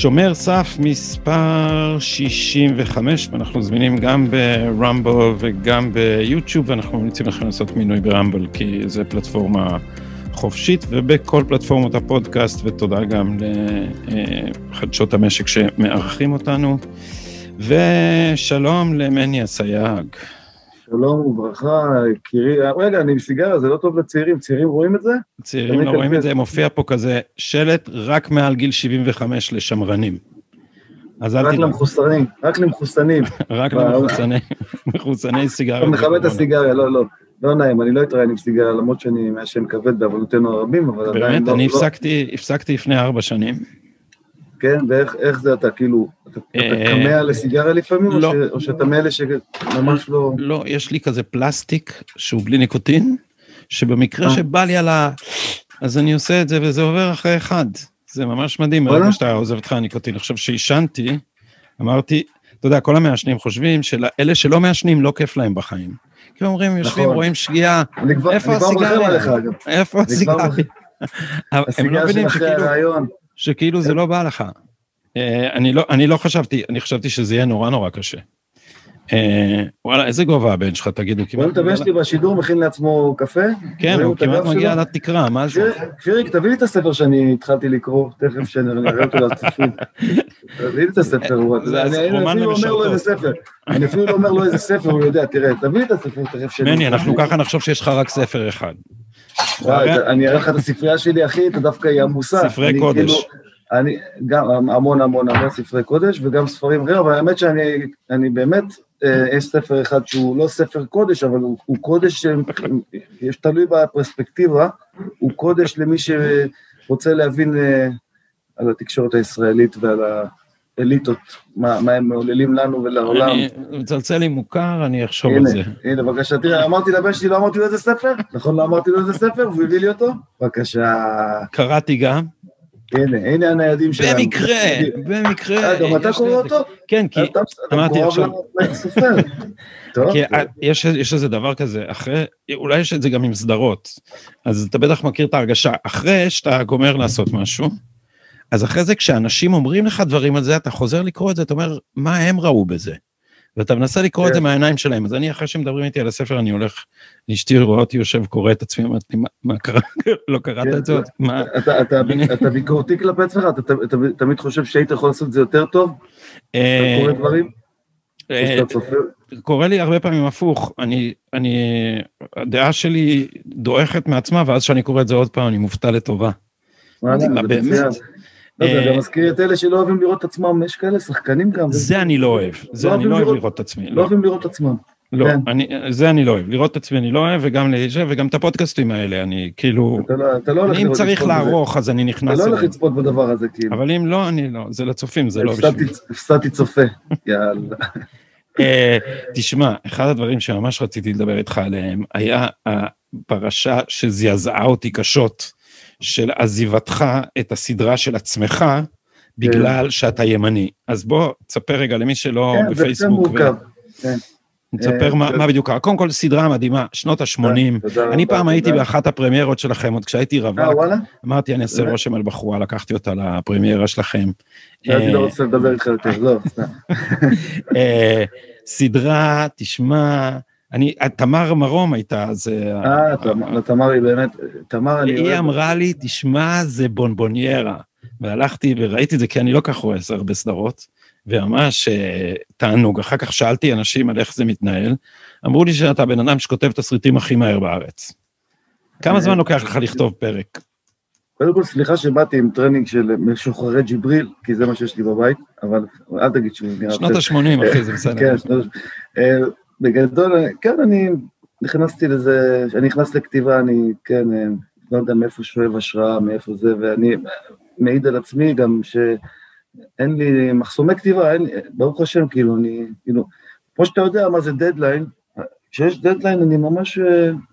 שומר סף מספר 65, ואנחנו זמינים גם ברמבו וגם ביוטיוב, ואנחנו ממליצים לכם לעשות מינוי ברמבל, כי זו פלטפורמה חופשית, ובכל פלטפורמות הפודקאסט, ותודה גם לחדשות המשק שמארחים אותנו. ושלום למני אסייג. שלום וברכה, יקירי. רגע, אני עם סיגריה, זה לא טוב לצעירים, צעירים רואים את זה? צעירים לא רואים את זה, מופיע פה כזה שלט רק מעל גיל 75 לשמרנים. אז אל תדאג. רק למחוסנים, רק למחוסנים. רק למחוסני, מחוסני סיגריה. אתה מכבד את הסיגריה, לא, לא. לא נעים, אני לא אתראיין עם סיגריה, למרות שאני מעשן כבד בעוונותינו הרבים, אבל עדיין לא... באמת, אני לא- הפסקתי לפני ארבע שנים. כן, ואיך זה אתה, כאילו, אתה קמע אה, לסיגריה לפעמים, לא. או שאתה מאלה שממש לא... לא, יש לי כזה פלסטיק שהוא בלי ניקוטין, שבמקרה אה. שבא לי על ה... אז אני עושה את זה וזה עובר אחרי אחד. זה ממש מדהים, ברגע שאתה עוזב אותך הניקוטין. עכשיו, שעישנתי, אמרתי, אתה יודע, כל המעשנים חושבים שאלה שלא מעשנים לא כיף להם בחיים. כי אומרים, יושבים, נכון. רואים שגיאה, איפה הסיגריה? איפה הסיגריה? הם לא מבינים שכאילו... שכאילו זה לא בא לך. אה, לא, אני לא חשבתי, אני חשבתי שזה יהיה נורא נורא קשה. אה, וואלה, איזה גובה הבן שלך, תגידו, כמעט... הוא מתאבש לי בשידור, מכין לעצמו קפה. כן, הוא כמעט מגיע לתקרה, מה זה? פיריק, תביא לי את הספר שאני התחלתי לקרוא, תכף שאני אראה אותו לצופים. תביא לי את הספר, אני אפילו אומר לו איזה ספר. אני אפילו לא אומר לו איזה ספר, הוא יודע, תראה, תביא לי את הספר תכף שאני... מני, אנחנו ככה נחשוב שיש לך רק ספר אחד. אני אראה לך את הספרייה שלי, אחי, אתה דווקא היא עמוסה. ספרי קודש. כאילו- אני גם המון המון המון ספרי קודש וגם ספרים אחרים, אבל האמת שאני באמת, יש ספר אחד שהוא לא ספר קודש, אבל הוא, הוא קודש, יש תלוי בפרספקטיבה, הוא קודש למי שרוצה להבין אה, על התקשורת הישראלית ועל האליטות, מה, מה הם מעוללים לנו ולעולם. אני מצלצל לי מוכר, אני אחשוב הנה, על זה. הנה, בבקשה, תראה, אמרתי לבן שלי, לא אמרתי לו איזה ספר? נכון, לא אמרתי לו איזה ספר, והוא הביא לי אותו? בבקשה. קראתי גם. הנה, הנה הניידים שלנו. במקרה, במקרה. אה, גם אתה קורא אותו? כן, כי אמרתי עכשיו... כי יש איזה דבר כזה, אחרי, אולי יש את זה גם עם סדרות, אז אתה בטח מכיר את ההרגשה, אחרי שאתה גומר לעשות משהו, אז אחרי זה כשאנשים אומרים לך דברים על זה, אתה חוזר לקרוא את זה, אתה אומר, מה הם ראו בזה? ואתה מנסה לקרוא את זה כן. מהעיניים שלהם, אז אני אחרי שמדברים איתי על הספר, אני הולך, אשתי רואה אותי יושב, קורא את עצמי, אומרת לי, מה קרה? לא קראת את זה עוד? מה? אתה ביקורתי כלפי עצמך? אתה תמיד חושב שהיית יכול לעשות את זה יותר טוב? אתה אה, קורא דברים? אה, קורה לי הרבה פעמים הפוך, אני, אני, הדעה שלי דועכת מעצמה, ואז כשאני קורא את זה עוד פעם, אני מופתע לטובה. מה, באמת? לא, זה גם מזכיר את אלה שלא אוהבים לראות את עצמם, יש כאלה שחקנים גם. זה אני לא אוהב, זה לא אני לא אוהב לראות את עצמי. לא, לא אוהבים לראות את עצמם. לא, כן. אני, זה אני לא אוהב, לראות את עצמי אני לא אוהב, וגם להישב, וגם את הפודקאסטים האלה, אני כאילו... אתה לא, אתה לא הולך אם צריך לערוך, אז אני נכנס... אתה לא הולך לצפות בדבר הזה, כאילו. אבל אם לא, אני לא, זה לצופים, זה לא בשביל... הפסדתי צופה, יאללה. אה, תשמע, אחד הדברים שממש רציתי לדבר איתך עליהם, היה הפרשה שזעזעה אותי קשות. של עזיבתך את הסדרה של עצמך, בגלל כן. שאתה ימני. אז בוא, תספר רגע למי שלא כן, בפייסבוק. זה מורכב, כן. נספר מה, מה בדיוק קרה. קודם כל, סדרה מדהימה, שנות ה-80. אני פעם הייתי באחת הפרמיירות שלכם, עוד כשהייתי רווק. אה? אמרתי, אני אעשה רושם על בחורה, לקחתי אותה לפרמיירה שלכם. אני לא רוצה לדבר איתך יותר, לא, סתם. אה, סדרה, תשמע, אני, תמר מרום הייתה, זה... אה, תמר היא באמת, תמר אני אוהב. היא אמרה לי, תשמע, זה בונבוניירה. והלכתי וראיתי את זה, כי אני לא כך רואה הרבה סדרות, וממש אה, תענוג. אחר כך שאלתי אנשים על איך זה מתנהל, אמרו לי שאתה בן אדם שכותב תסריטים הכי מהר בארץ. כמה אה, זמן לוקח לך לכתוב פרק? קודם כל, סליחה שבאתי עם טרנינג של משוחררי ג'יבריל, כי זה מה שיש לי בבית, אבל אל תגיד שהוא נראה... שנות ה-80, אחי, זה בסדר. כן, שנות ה-80. בגדול, כן, אני נכנסתי לזה, כשאני נכנס לכתיבה, אני, כן, לא יודע מאיפה שואב השראה, מאיפה זה, ואני מעיד על עצמי גם שאין לי מחסומי כתיבה, אין, ברוך השם, כאילו, אני, כאילו, כמו שאתה יודע מה זה דדליין, כשיש דדליין אני ממש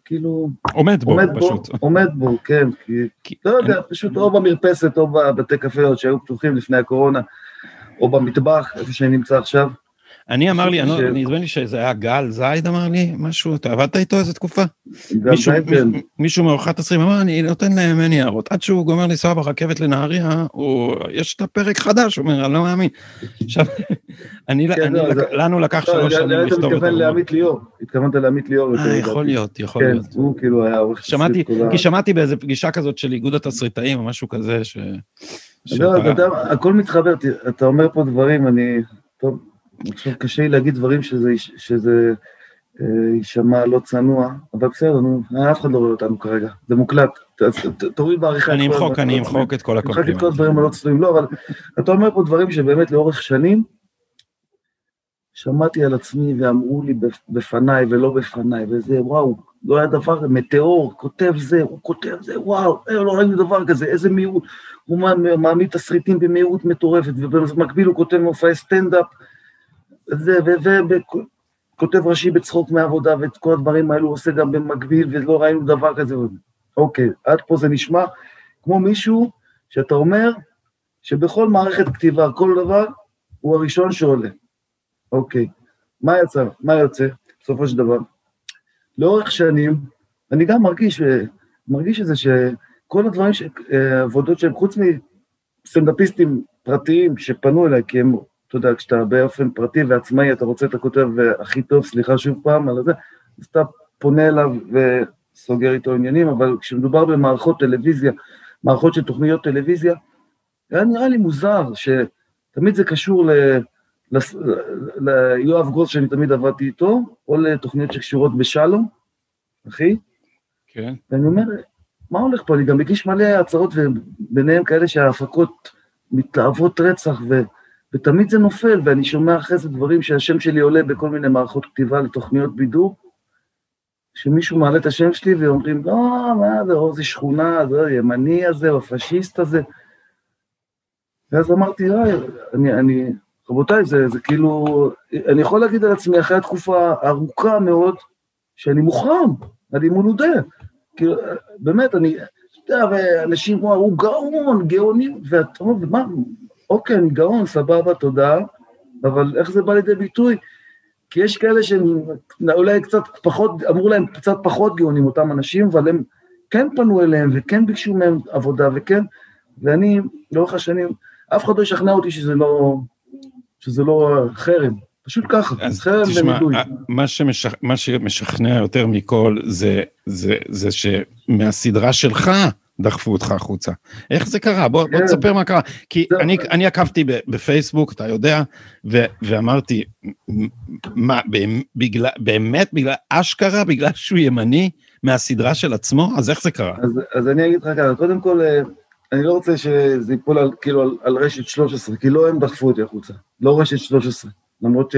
כאילו... עומד בו, עומד פשוט. בו, עומד בו, כן, כי, כי לא יודע, פשוט או במרפסת או בבתי קפה שהיו פתוחים לפני הקורונה, או במטבח, איפה שאני נמצא עכשיו. אני אמר לי, לא- נדמה לי שזה היה גל זייד אמר לי משהו, אתה עבדת איתו איזה תקופה? מישהו, כן. מאורחת עשרים אמר, אני נותן להם אין הערות. עד שהוא גומר לנסוע ברכבת לנהריה, יש את הפרק חדש, הוא אומר, אני לא מאמין. עכשיו, כן, לא, לנו לקח שלוש שנים לכתוב את זה. אתה מתכוון לעמית ליאור, התכוונת לעמית ליאור. אה, יכול להיות, יכול כן, להיות. הוא כאילו היה עורך תסריט. כי שמעתי באיזה פגישה כזאת של איגוד התסריטאים או משהו כזה, ש... לא, הכל מתחבר, אתה אומר פה דברים, אני... טוב. עכשיו קשה לי להגיד דברים שזה, שזה אה, יישמע לא צנוע, אבל בסדר, נו, אף אחד לא רואה אותנו כרגע, זה מוקלט, תוריד בעריכה. אני אמחוק, אני אמחוק את כל הקומפלימנט. אמחק את כל הדברים הלא צנועים, לא, אבל אתה אומר פה דברים שבאמת לאורך שנים, שמעתי על עצמי ואמרו לי בפניי ולא בפניי, וזה, וואו, לא היה דבר, מטאור, כותב זה, הוא כותב זה, וואו, אה, לא ראינו דבר כזה, איזה מהירות, הוא מעמיד תסריטים במהירות מטורפת, ובמקביל הוא כותב מופעי סטנדאפ, וכותב ראשי בצחוק מעבודה, ואת כל הדברים האלו עושה גם במקביל, ולא ראינו דבר כזה. אוקיי, עד פה זה נשמע כמו מישהו שאתה אומר שבכל מערכת כתיבה, כל דבר, הוא הראשון שעולה. אוקיי, מה יצא? מה יוצא בסופו של דבר? לאורך שנים, אני גם מרגיש, מרגיש את זה שכל הדברים, עבודות שהן חוץ מסטנדאפיסטים פרטיים שפנו אליי, כי הם אתה יודע, כשאתה באופן פרטי ועצמאי, אתה רוצה את הכותב הכי טוב, סליחה שוב פעם על זה, אז אתה פונה אליו וסוגר איתו עניינים, אבל כשמדובר במערכות טלוויזיה, מערכות של תוכניות טלוויזיה, היה נראה לי מוזר שתמיד זה קשור ל... ליואב גרוס שאני תמיד עבדתי איתו, או לתוכניות שקשורות בשלום, אחי. כן. ואני אומר, מה הולך פה? אני גם מגיש מלא הצהרות, וביניהם כאלה שההפקות מתלהבות רצח, ו... ותמיד זה נופל, ואני שומע אחרי זה דברים שהשם שלי עולה בכל מיני מערכות כתיבה לתוכניות בידור, שמישהו מעלה את השם שלי ואומרים, לא, מה זה, או זה שכונה, זה הימני הזה, או הפשיסט הזה. ואז אמרתי, לא, אני, אני, רבותיי, זה, זה כאילו, אני יכול להגיד על עצמי אחרי תקופה ארוכה מאוד, שאני מוחרם, אני מולודה. כאילו, באמת, אני, אתה יודע, אנשים, וואו, הוא גאון, גאונים, ואתה אומר, מה, אוקיי, אני גאון, סבבה, תודה, אבל איך זה בא לידי ביטוי? כי יש כאלה שהם אולי קצת פחות, אמרו להם קצת פחות גאונים, אותם אנשים, אבל הם כן פנו אליהם וכן ביקשו מהם עבודה וכן, ואני, לאורך השנים, אף אחד לא ישכנע אותי שזה לא, שזה לא חרם. פשוט ככה, חרם ונידוי. מה, שמשכ... מה שמשכנע יותר מכל זה, זה, זה שמהסדרה שלך, דחפו אותך החוצה. איך זה קרה? בוא, בוא כן. תספר מה קרה. כי אני, אני עקבתי בפייסבוק, אתה יודע, ו, ואמרתי, מה, בגלל, באמת בגלל, אשכרה, בגלל שהוא ימני מהסדרה של עצמו? אז איך זה קרה? אז, אז אני אגיד לך ככה, קודם כל, אה, אני לא רוצה שזה ייפול על, כאילו על, על רשת 13, כי לא הם דחפו אותי החוצה, לא רשת 13. למרות ש...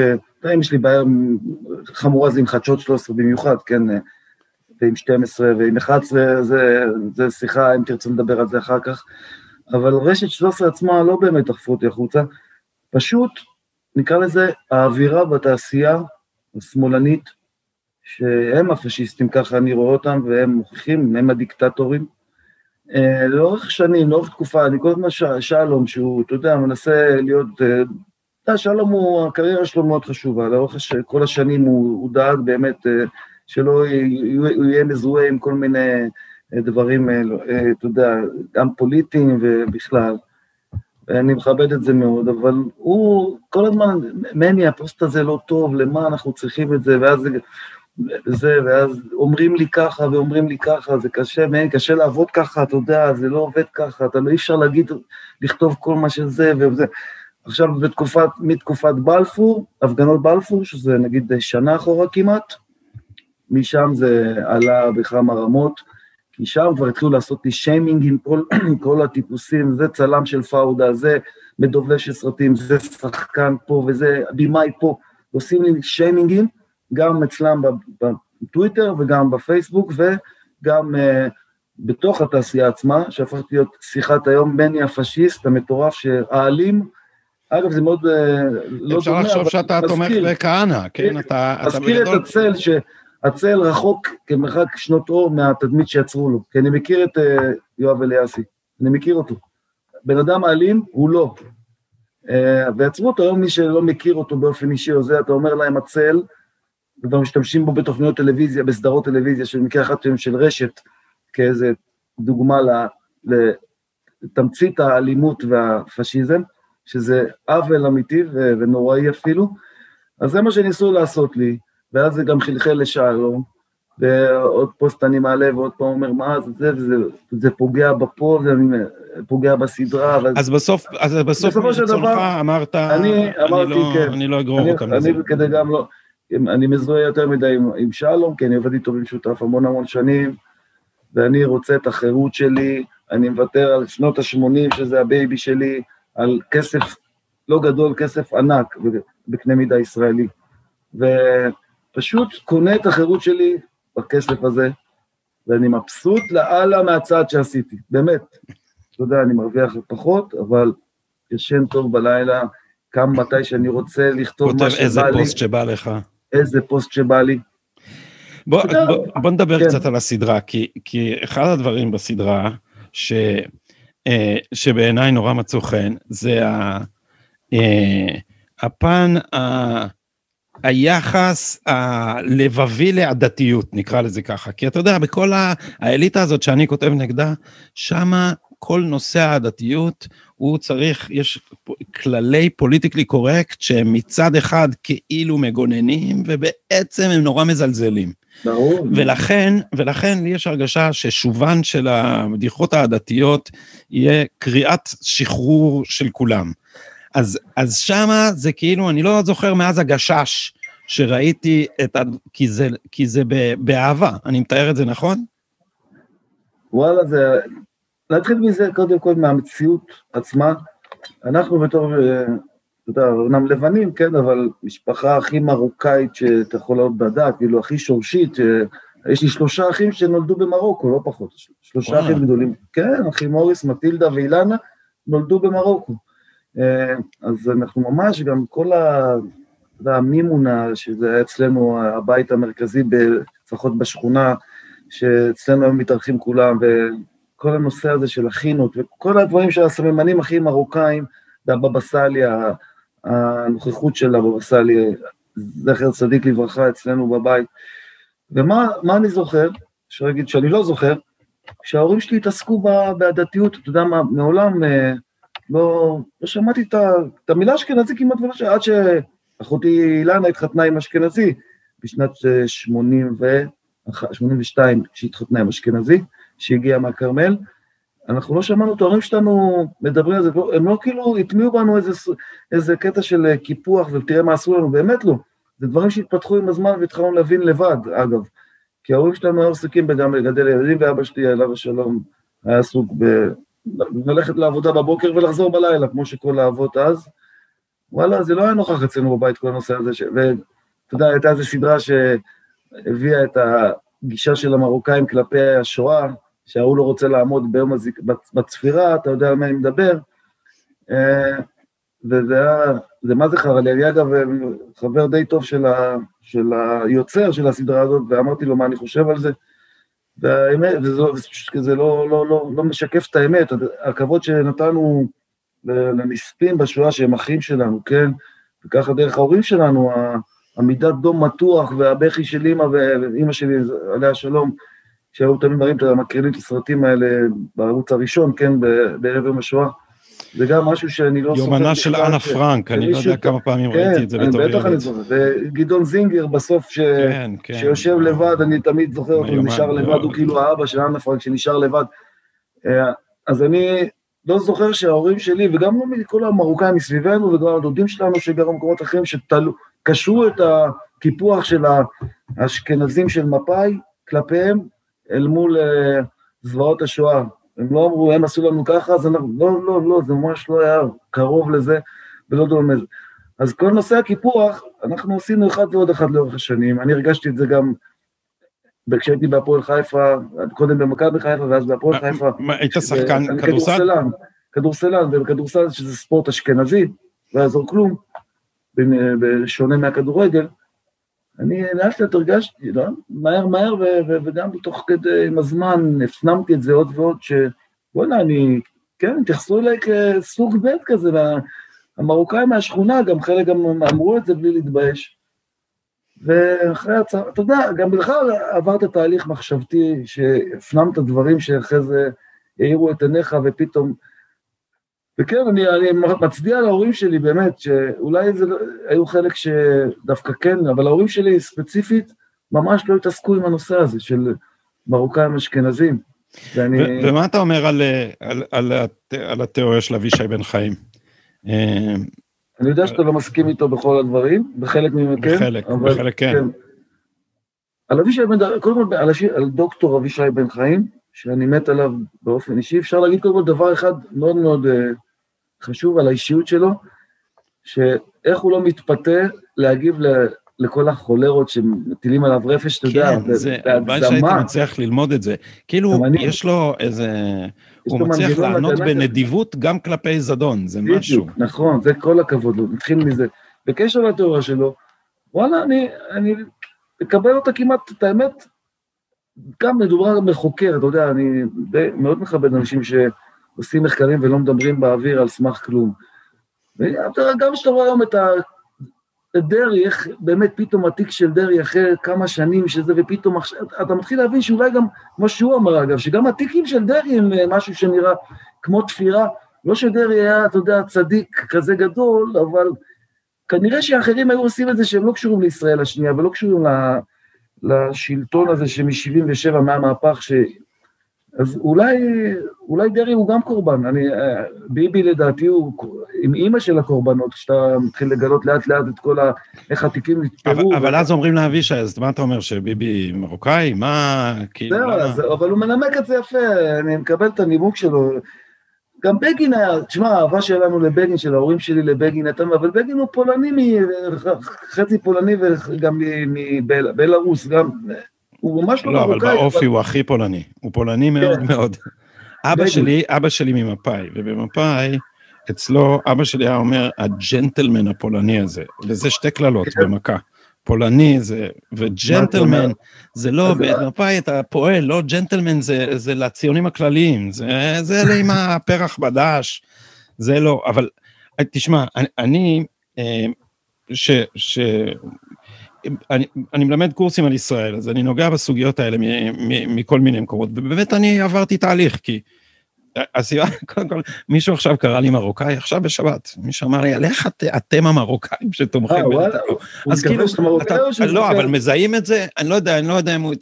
אם יש לי בעיה חמורה זה עם חדשות 13 במיוחד, כן, אה, ועם 12 ועם 11, זה, זה שיחה, אם תרצו לדבר על זה אחר כך, אבל רשת 13 עצמה לא באמת דחפו אותי החוצה, פשוט, נקרא לזה, האווירה בתעשייה השמאלנית, שהם הפשיסטים, ככה אני רואה אותם, והם מוכיחים, הם הדיקטטורים. אה, לאורך שנים, לאורך תקופה, אני כל הזמן ש... שלום, שהוא, אתה יודע, מנסה להיות, אתה אה, יודע, שלום הוא, הקריירה שלו מאוד חשובה, לאורך הש... כל השנים הוא, הוא דאג באמת אה, שלא יהיה מזוהה עם כל מיני אה, דברים, אה, אה, אתה יודע, גם פוליטיים ובכלל. אני מכבד את זה מאוד, אבל הוא כל הזמן, מני, הפוסט הזה לא טוב, למה אנחנו צריכים את זה, ואז זה, ואז אומרים לי ככה ואומרים לי ככה, זה קשה, מני, קשה לעבוד ככה, אתה יודע, זה לא עובד ככה, אתה לא אי אפשר להגיד, לכתוב כל מה שזה וזה. עכשיו, בתקופת, מתקופת בלפור, הפגנות בלפור, שזה נגיד שנה אחורה כמעט, משם זה עלה בכמה רמות, כי שם כבר התחילו לעשות לי שיימינג עם כל, כל הטיפוסים, זה צלם של פאודה, זה מדובב של סרטים, זה שחקן פה וזה בימאי פה, עושים לי שיימינגים, גם אצלם בטוויטר וגם בפייסבוק וגם uh, בתוך התעשייה עצמה, שהפכת להיות שיחת היום, מני הפשיסט המטורף שהאלים, אגב זה מאוד uh, לא דומה, אפשר לחשוב שאתה תומך בכהנא, כן? אתה... מזכיר את הצל ש... הצל רחוק כמרחק שנות אור מהתדמית שיצרו לו, כי אני מכיר את uh, יואב אליאסי, אני מכיר אותו. בן אדם אלים הוא לא. ויצרו אותו, היום מי שלא מכיר אותו באופן אישי או זה, אתה אומר להם הצל, וכבר משתמשים בו בתוכניות טלוויזיה, בסדרות טלוויזיה, של מקרה אחד של רשת, כאיזה דוגמה לתמצית האלימות והפשיזם, שזה עוול אמיתי ונוראי אפילו, אז זה מה שניסו לעשות לי, ואז זה גם חלחל לשלום, ועוד פוסט אני מעלה ועוד פעם אומר, מה זה, זה, זה, זה פוגע בפה, זה פוגע בסדרה. אבל... אז בסוף, אז בסוף בסופו של דבר, אמרת, אני, אמרתי, אני, לא, כן, אני לא אגרור אותם לזה. אני כדי גם לא, אני מזוהה יותר מדי עם, עם שלום, כי אני עובד איתו במשותף המון המון שנים, ואני רוצה את החירות שלי, אני מוותר על שנות ה-80, שזה הבייבי שלי, על כסף לא גדול, כסף ענק בקנה מידה ישראלי. ופשוט קונה את החירות שלי בכסף הזה, ואני מבסוט לאללה מהצעד שעשיתי, באמת. אתה יודע, אני מרוויח פחות, אבל ישן טוב בלילה, קם מתי שאני רוצה לכתוב מה שבא לי. כותב איזה פוסט שבא לך. איזה פוסט שבא לי. בוא, בוא, בוא נדבר כן. קצת על הסדרה, כי, כי אחד הדברים בסדרה, ש, אה, שבעיניי נורא מצאו חן, זה ה, אה, הפן ה... היחס הלבבי לעדתיות, נקרא לזה ככה. כי אתה יודע, בכל האליטה הזאת שאני כותב נגדה, שמה כל נושא העדתיות, הוא צריך, יש כללי פוליטיקלי קורקט שהם מצד אחד כאילו מגוננים, ובעצם הם נורא מזלזלים. ברור. ולכן, ולכן לי יש הרגשה ששובן של הבדיחות העדתיות יהיה קריאת שחרור של כולם. אז, אז שמה זה כאילו, אני לא זוכר מאז הגשש שראיתי את ה... כי זה, כי זה באהבה, אני מתאר את זה נכון? וואלה, זה... להתחיל מזה קודם כל מהמציאות עצמה. אנחנו בתור, אה, אתה יודע, אומנם לבנים, כן, אבל משפחה הכי מרוקאית שאתה יכול לראות בדת, כאילו הכי שורשית, יש לי שלושה אחים שנולדו במרוקו, לא פחות, שלושה אחים גדולים. כן, אחי מוריס, מטילדה ואילנה, נולדו במרוקו. אה, אז אנחנו ממש, גם כל ה... אתה יודע, מימונה, שזה אצלנו הבית המרכזי, לפחות בשכונה, שאצלנו היו מתארחים כולם, וכל הנושא הזה של החינות, וכל הדברים של הסממנים הכי מרוקאים, והבבא סאלי, הנוכחות של הבבא סאלי, זכר צדיק לברכה, אצלנו בבית. ומה אני זוכר? אפשר להגיד שאני לא זוכר, כשההורים שלי התעסקו בעדתיות, אתה יודע מה, מעולם אה, לא, לא שמעתי את, את המילה אשכנזי כמעט ולא עד שאחותי אילנה התחתנה עם אשכנזי בשנת 80 ו... 82, כשהיא התחתנה עם אשכנזי, שהגיע מהכרמל. אנחנו לא שמענו את ההורים שלנו מדברים על זה, הם לא כאילו הטמיעו בנו איזה, איזה קטע של קיפוח ותראה מה עשו לנו, באמת לא. זה דברים שהתפתחו עם הזמן והתחלנו להבין לבד, אגב. כי ההורים שלנו היו עסוקים גם לגדל ילדים, ואבא שלי, עליו השלום, היה עסוק. ללכת לעבודה בבוקר ולחזור בלילה, כמו שכל האבות אז. וואלה, זה לא היה נוכח אצלנו בבית, כל הנושא הזה, ש... ואתה יודע, הייתה איזו סדרה שהביאה את הגישה של המרוקאים כלפי השואה, שההוא לא רוצה לעמוד ביום הזיק... בצפירה, אתה יודע על מה אני מדבר. אה, וזה היה, זה מה זה חרא לי, אני אגב חבר די טוב של, ה, של היוצר של הסדרה הזאת, ואמרתי לו מה אני חושב על זה. והאמת, וזה, לא, זה לא, לא, לא, לא משקף את האמת, הכבוד שנתנו לנספים בשואה שהם אחים שלנו, כן? וככה דרך ההורים שלנו, עמידת דום מתוח והבכי של אימא ואימא שלי, עליה שלום, שהיו תמיד מראים, מקרינים את הסרטים האלה בערוץ הראשון, כן, בערב יום השואה. זה גם משהו שאני לא סופר... יומנה של אנה פרנק, אני לא יודע כמה פעמים כן, ראיתי את זה בתור ילד. בטח אני זוכר, וגדעון זינגר בסוף, כן, כן. שיושב לבד, אני תמיד זוכר אותו, נשאר לבד, הוא כאילו האבא של אנה פרנק שנשאר לבד. אה, אז אני לא זוכר שההורים שלי, וגם לא מכל המרוקאים מסביבנו, וגם הדודים שלנו שגרו במקומות אחרים, שקשרו את הקיפוח של האשכנזים של מפא"י כלפיהם, אל מול אה, זוועות השואה. הם לא אמרו, הם עשו לנו ככה, אז אנחנו, לא, לא, לא, זה ממש לא היה קרוב לזה ולא דומה לזה. אז כל נושא הקיפוח, אנחנו עשינו אחד ועוד אחד לאורך השנים, אני הרגשתי את זה גם כשהייתי בהפועל חיפה, קודם במכבי חיפה ואז בהפועל חיפה. מה, היית שחקן כדורסל? כדורסלן, ובכדורסל שזה ספורט אשכנזי, לא יעזור כלום, בשונה מהכדורגל, אני לאט לאט הרגשתי, לא? מהר מהר, וגם תוך כדי, עם הזמן, הפנמתי את זה עוד ועוד, שבוא'נה, אני, כן, התייחסו אליי כסוג ב' כזה, המרוקאים מהשכונה, גם חלק גם אמרו את זה בלי להתבייש. ואחרי הצהרה, אתה יודע, גם בכלל עברת תהליך מחשבתי, שהפנמת דברים שאחרי זה האירו את עיניך ופתאום... וכן, אני, אני מצדיע להורים שלי, באמת, שאולי זה, לא- היו חלק שדווקא כן, אבל ההורים שלי ספציפית ממש לא התעסקו עם הנושא הזה של מרוקאים אשכנזים. ואני... ומה אתה אומר על, על, על, על התיאוריה של אבישי בן חיים? אה, אני יודע שאתה לא מסכים איתו בכל הדברים, בחלק מהם כן. בחלק, בחלק כן. כן. על אבישי בן, קודם כל על, על דוקטור אבישי בן חיים, שאני מת עליו באופן אישי, אפשר להגיד קודם כל דבר אחד מאוד מאוד uh, חשוב על האישיות שלו, שאיך הוא לא מתפתה להגיב ל, לכל החולרות שמטילים עליו רפש, אתה יודע, כן, זה, הלוואי שהייתי מצליח ללמוד את זה. כאילו, יש לו איזה... הוא מצליח לענות בנדיבות גם כלפי זדון, זה משהו. נכון, זה כל הכבוד לו, נתחיל מזה. בקשר לתיאוריה שלו, וואלה, אני, אני מקבל אותה כמעט, את האמת, גם מדובר בחוקר, אתה יודע, אני די, מאוד מכבד אנשים שעושים מחקרים ולא מדברים באוויר על סמך כלום. וגם כשאתה רואה היום את ה... דרעי, איך באמת פתאום התיק של דרעי אחרי כמה שנים שזה, ופתאום עכשיו, אתה מתחיל להבין שאולי גם, כמו שהוא אמר אגב, שגם התיקים של דרעי הם אה, משהו שנראה כמו תפירה, לא שדרעי היה, אתה יודע, צדיק כזה גדול, אבל כנראה שאחרים היו עושים את זה שהם לא קשורים לישראל השנייה ולא קשורים לשלטון הזה שמ-77 מהמהפך. אז אולי, אולי דרעי הוא גם קורבן, אני, אה, ביבי לדעתי הוא עם אימא של הקורבנות, כשאתה מתחיל לגלות לאט לאט את כל ה... איך התיקים נתפרו. אבל, אבל אז אומרים לאבישי, אז מה אתה אומר, שביבי מרוקאי? מה, כאילו... זהו, אבל הוא מנמק את זה יפה, אני מקבל את הנימוק שלו. גם בגין היה, תשמע, האהבה שלנו לבגין, של ההורים שלי לבגין, אתה, אבל בגין הוא פולני, חצי פולני וגם מבלארוס, גם... הוא ממש לא מרוקאי. לא, אבל באופי הוא הכי פולני, הוא פולני מאוד כן. מאוד. אבא שלי, אבא שלי ממפאי, ובמפאי, אצלו אבא שלי היה אומר, הג'נטלמן הפולני הזה, וזה שתי קללות כן. במכה. פולני זה, וג'נטלמן זה לא, במפאי אתה פועל, לא ג'נטלמן זה, זה לציונים הכלליים, זה, זה אלה עם הפרח בדש, זה לא, אבל תשמע, אני, אני אה, ש, ש, אני, אני מלמד קורסים על ישראל, אז אני נוגע בסוגיות האלה מכל מיני מקומות, ובאמת אני עברתי תהליך, כי הסיבה, קודם כל, מישהו עכשיו קרא לי מרוקאי, עכשיו בשבת, מישהו אמר לי, על איך את, אתם המרוקאים שתומכים אה, בזה? אז כאילו, אתה, לא, אבל מזהים את זה, אני לא יודע, אני לא יודע אם הוא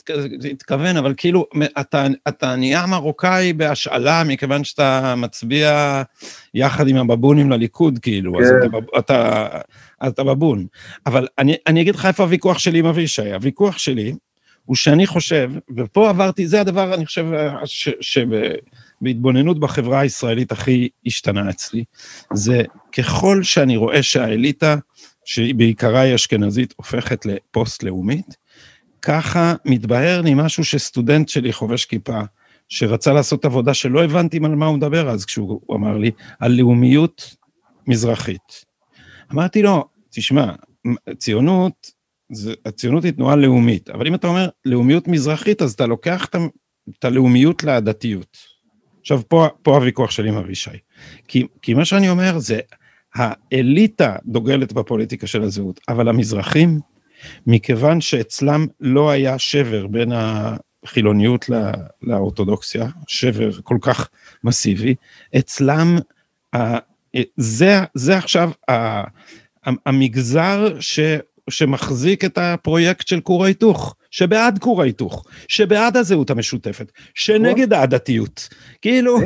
התכוון, אבל כאילו, אתה, אתה נהיה מרוקאי בהשאלה, מכיוון שאתה מצביע יחד עם הבבונים לליכוד, כאילו, כן. אז אתה, אתה, אתה בבון. אבל אני, אני אגיד לך איפה הוויכוח שלי עם אבישי, הוויכוח שלי, הוא שאני חושב, ופה עברתי, זה הדבר, אני חושב, ש, ש, בהתבוננות בחברה הישראלית הכי השתנה אצלי, זה ככל שאני רואה שהאליטה, שהיא בעיקרה היא אשכנזית, הופכת לפוסט-לאומית, ככה מתבהר לי משהו שסטודנט שלי חובש כיפה, שרצה לעשות עבודה שלא הבנתי על מה הוא מדבר אז כשהוא אמר לי, על לאומיות מזרחית. אמרתי לו, תשמע, ציונות, זה, הציונות היא תנועה לאומית, אבל אם אתה אומר לאומיות מזרחית, אז אתה לוקח את הלאומיות לדתיות. עכשיו, פה, פה הוויכוח שלי עם אבישי. כי, כי מה שאני אומר זה, האליטה דוגלת בפוליטיקה של הזהות, אבל המזרחים, מכיוון שאצלם לא היה שבר בין החילוניות לא, לאורתודוקסיה, שבר כל כך מסיבי, אצלם, זה, זה עכשיו המגזר ש... שמחזיק את הפרויקט של כור ההיתוך, שבעד כור ההיתוך, שבעד הזהות המשותפת, שנגד העדתיות. כאילו...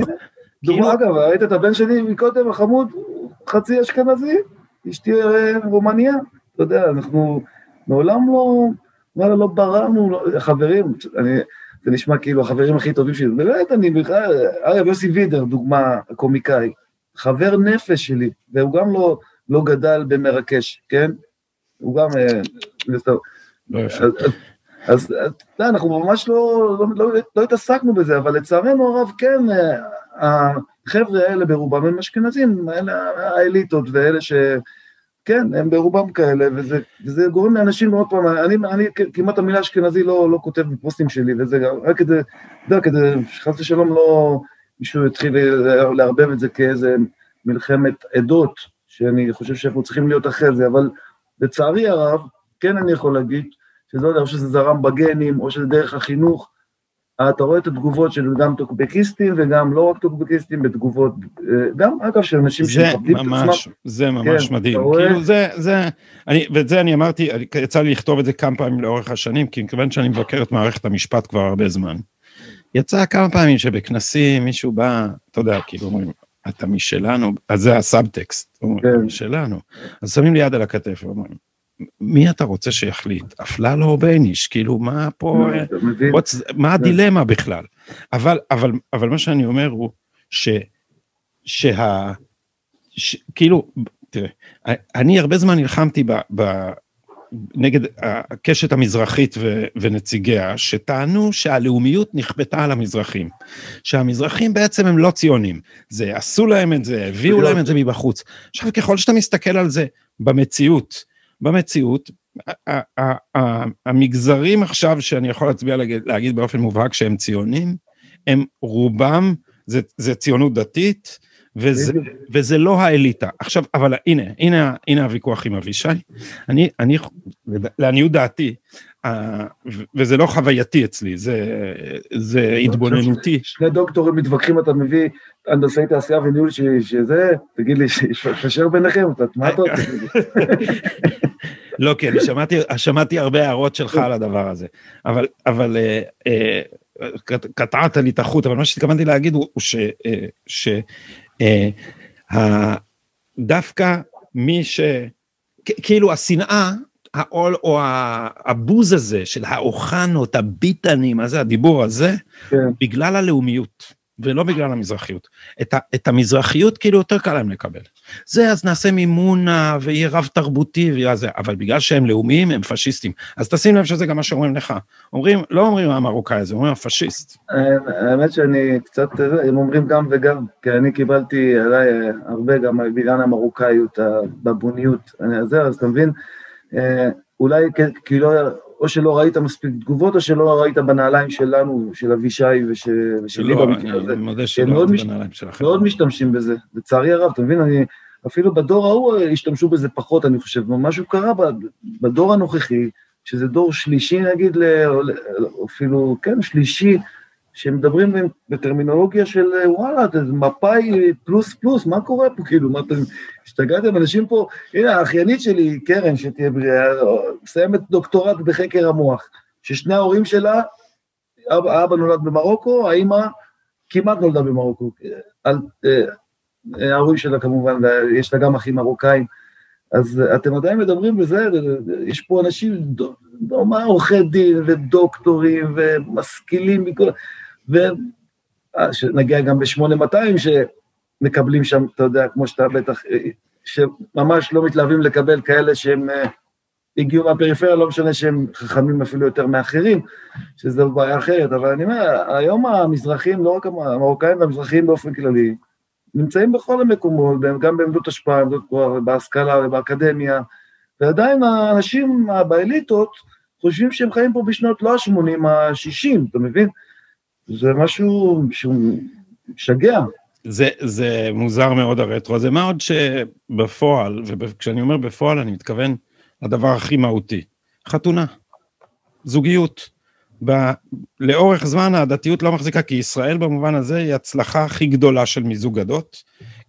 כאילו... אגב, ראית את הבן שלי מקודם, החמוד, חצי אשכנזי, אשתי רומניה, אתה יודע, אנחנו מעולם לא, וואלה, לא בראנו, לא, חברים, אני, זה נשמע כאילו החברים הכי טובים שלי, באמת, אני בכלל, אגב, יוסי וידר, דוגמה, קומיקאי, חבר נפש שלי, והוא גם לא, לא גדל במרקש, כן? הוא גם... אה, לא יפה. אז אתה יודע, אנחנו ממש לא, לא, לא, לא התעסקנו בזה, אבל לצערנו הרב כן, אה, החבר'ה האלה ברובם הם אשכנזים, אלה האליטות ואלה ש... כן, הם ברובם כאלה, וזה, וזה גורם לאנשים, עוד פעם, אני, אני כמעט המילה אשכנזי לא, לא כותב בפוסטים שלי, וזה רק כדי, אתה יודע, כדי שחס ושלום לא מישהו יתחיל לערבב את זה כאיזה מלחמת עדות, שאני חושב שאנחנו צריכים להיות אחרי זה, אבל לצערי הרב, כן אני יכול להגיד, שזה לא יודע, או שזה זרם בגנים, או שזה דרך החינוך, אתה רואה את התגובות של גם טוקבקיסטים וגם לא רק טוקבקיסטים, בתגובות, אה, גם אגב של אנשים שמקבלים את עצמם. זה ממש כן, מדהים. כאילו זה, זה, אני, ואת זה אני אמרתי, יצא לי לכתוב את זה כמה פעמים לאורך השנים, כי מכיוון שאני מבקר את מערכת המשפט כבר הרבה זמן. יצא כמה פעמים שבכנסים מישהו בא, אתה יודע, כאילו אומרים, אתה משלנו, אז זה הסאבטקסט, כן. משלנו. אז שמים לי יד על הכתף ואומרים, מי אתה רוצה שיחליט? אפללו או בייניש? כאילו, מה פה, מה הדילמה בכלל? אבל, אבל, אבל מה שאני אומר הוא, ש, שה, ש, כאילו, תראה, אני הרבה זמן נלחמתי ב, ב, נגד הקשת המזרחית ו, ונציגיה, שטענו שהלאומיות נכפתה על המזרחים. שהמזרחים בעצם הם לא ציונים. זה, עשו להם את זה, הביאו להם את זה מבחוץ. עכשיו, ככל שאתה מסתכל על זה במציאות, במציאות, המגזרים עכשיו שאני יכול להצביע להגיד, להגיד באופן מובהק שהם ציונים, הם רובם, זה, זה ציונות דתית, וזה, וזה לא האליטה. עכשיו, אבל הנה, הנה, הנה הוויכוח עם אבישי. אני, אני, לעניות דעתי, וזה לא חווייתי אצלי, זה, זה התבוננותי. שני דוקטורים מתווכחים, אתה מביא הנדסאי תעשייה וניהול שזה, תגיד לי, שיתקשר ביניכם, מה אתה רוצה? לא, אני שמעתי, שמעתי הרבה הערות שלך על הדבר הזה, אבל, אבל אה, אה, קטעת לי את החוט, אבל מה שהתכוונתי להגיד הוא ש... אה, ש מי ש... כאילו השנאה, העול או הבוז הזה של האוחנות, הביטנים, מה זה הדיבור הזה, כן. בגלל הלאומיות. ולא בגלל המזרחיות. את, ה, את המזרחיות כאילו יותר קל להם לקבל. זה אז נעשה מימונה ויהיה רב תרבותי ויהיה זה, אבל בגלל שהם לאומיים הם פשיסטים. אז תשים לב שזה גם מה שאומרים לך. אומרים, לא אומרים המרוקאי הזה, אומרים הפשיסט. האמת שאני קצת, הם אומרים גם וגם, כי אני קיבלתי עליי הרבה גם בגלל המרוקאיות, הבבוניות, אז אתה מבין? אה, אולי כי לא, או שלא ראית מספיק תגובות, או שלא ראית בנעליים שלנו, של אבישי ושלי במקרה הזה. אני מודה שלא ראיתי בנעליים שלכם. מאוד משתמשים בזה, לצערי הרב, אתה מבין? אני, אפילו בדור ההוא השתמשו בזה פחות, אני חושב. משהו קרה בדור הנוכחי, שזה דור שלישי נגיד, אפילו, כן, שלישי, שמדברים בטרמינולוגיה של וואלה, מפאי פלוס פלוס, מה קורה פה, כאילו, מה אתם, השתגעתם, אנשים פה, הנה, האחיינית שלי, קרן, שתהיה בריאה, מסיימת דוקטורט בחקר המוח, ששני ההורים שלה, אבא, האבא נולד במרוקו, האימא כמעט נולדה במרוקו, על, אה, ההורים שלה כמובן, יש לה גם אחים מרוקאים, אז אתם עדיין מדברים בזה, יש פה אנשים, מה עורכי דין ודוקטורים ומשכילים מכל... ונגיע גם ב-8200 שמקבלים שם, אתה יודע, כמו שאתה בטח, שממש לא מתלהבים לקבל כאלה שהם אה, הגיעו מהפריפריה, לא משנה שהם חכמים אפילו יותר מאחרים, שזו בעיה אחרת, אבל אני אומר, היום המזרחים, לא רק המרוקאים והמזרחים באופן כללי, נמצאים בכל המקומות, גם בעמדות השפעה, עמדות כוח, בהשכלה ובאקדמיה, ועדיין האנשים באליטות חושבים שהם חיים פה בשנות לא ה-80, ה-60, אתה מבין? זה משהו שהוא משגע. זה, זה מוזר מאוד הרטרו הזה, מה עוד שבפועל, וכשאני אומר בפועל אני מתכוון לדבר הכי מהותי, חתונה, זוגיות. ב, לאורך זמן הדתיות לא מחזיקה, כי ישראל במובן הזה היא הצלחה הכי גדולה של מיזוג עדות,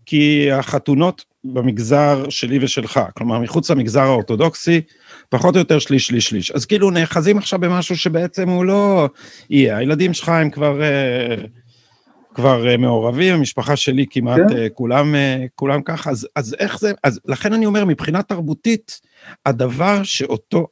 כי החתונות במגזר שלי ושלך, כלומר מחוץ למגזר האורתודוקסי, פחות או יותר שליש, שליש, שליש. אז כאילו נאחזים עכשיו במשהו שבעצם הוא לא יהיה. הילדים שלך הם כבר, אה, כבר אה, מעורבים, המשפחה שלי כמעט כן. אה, כולם, כולם ככה, אז, אז איך זה, אז לכן אני אומר, מבחינה תרבותית, הדבר שאותו,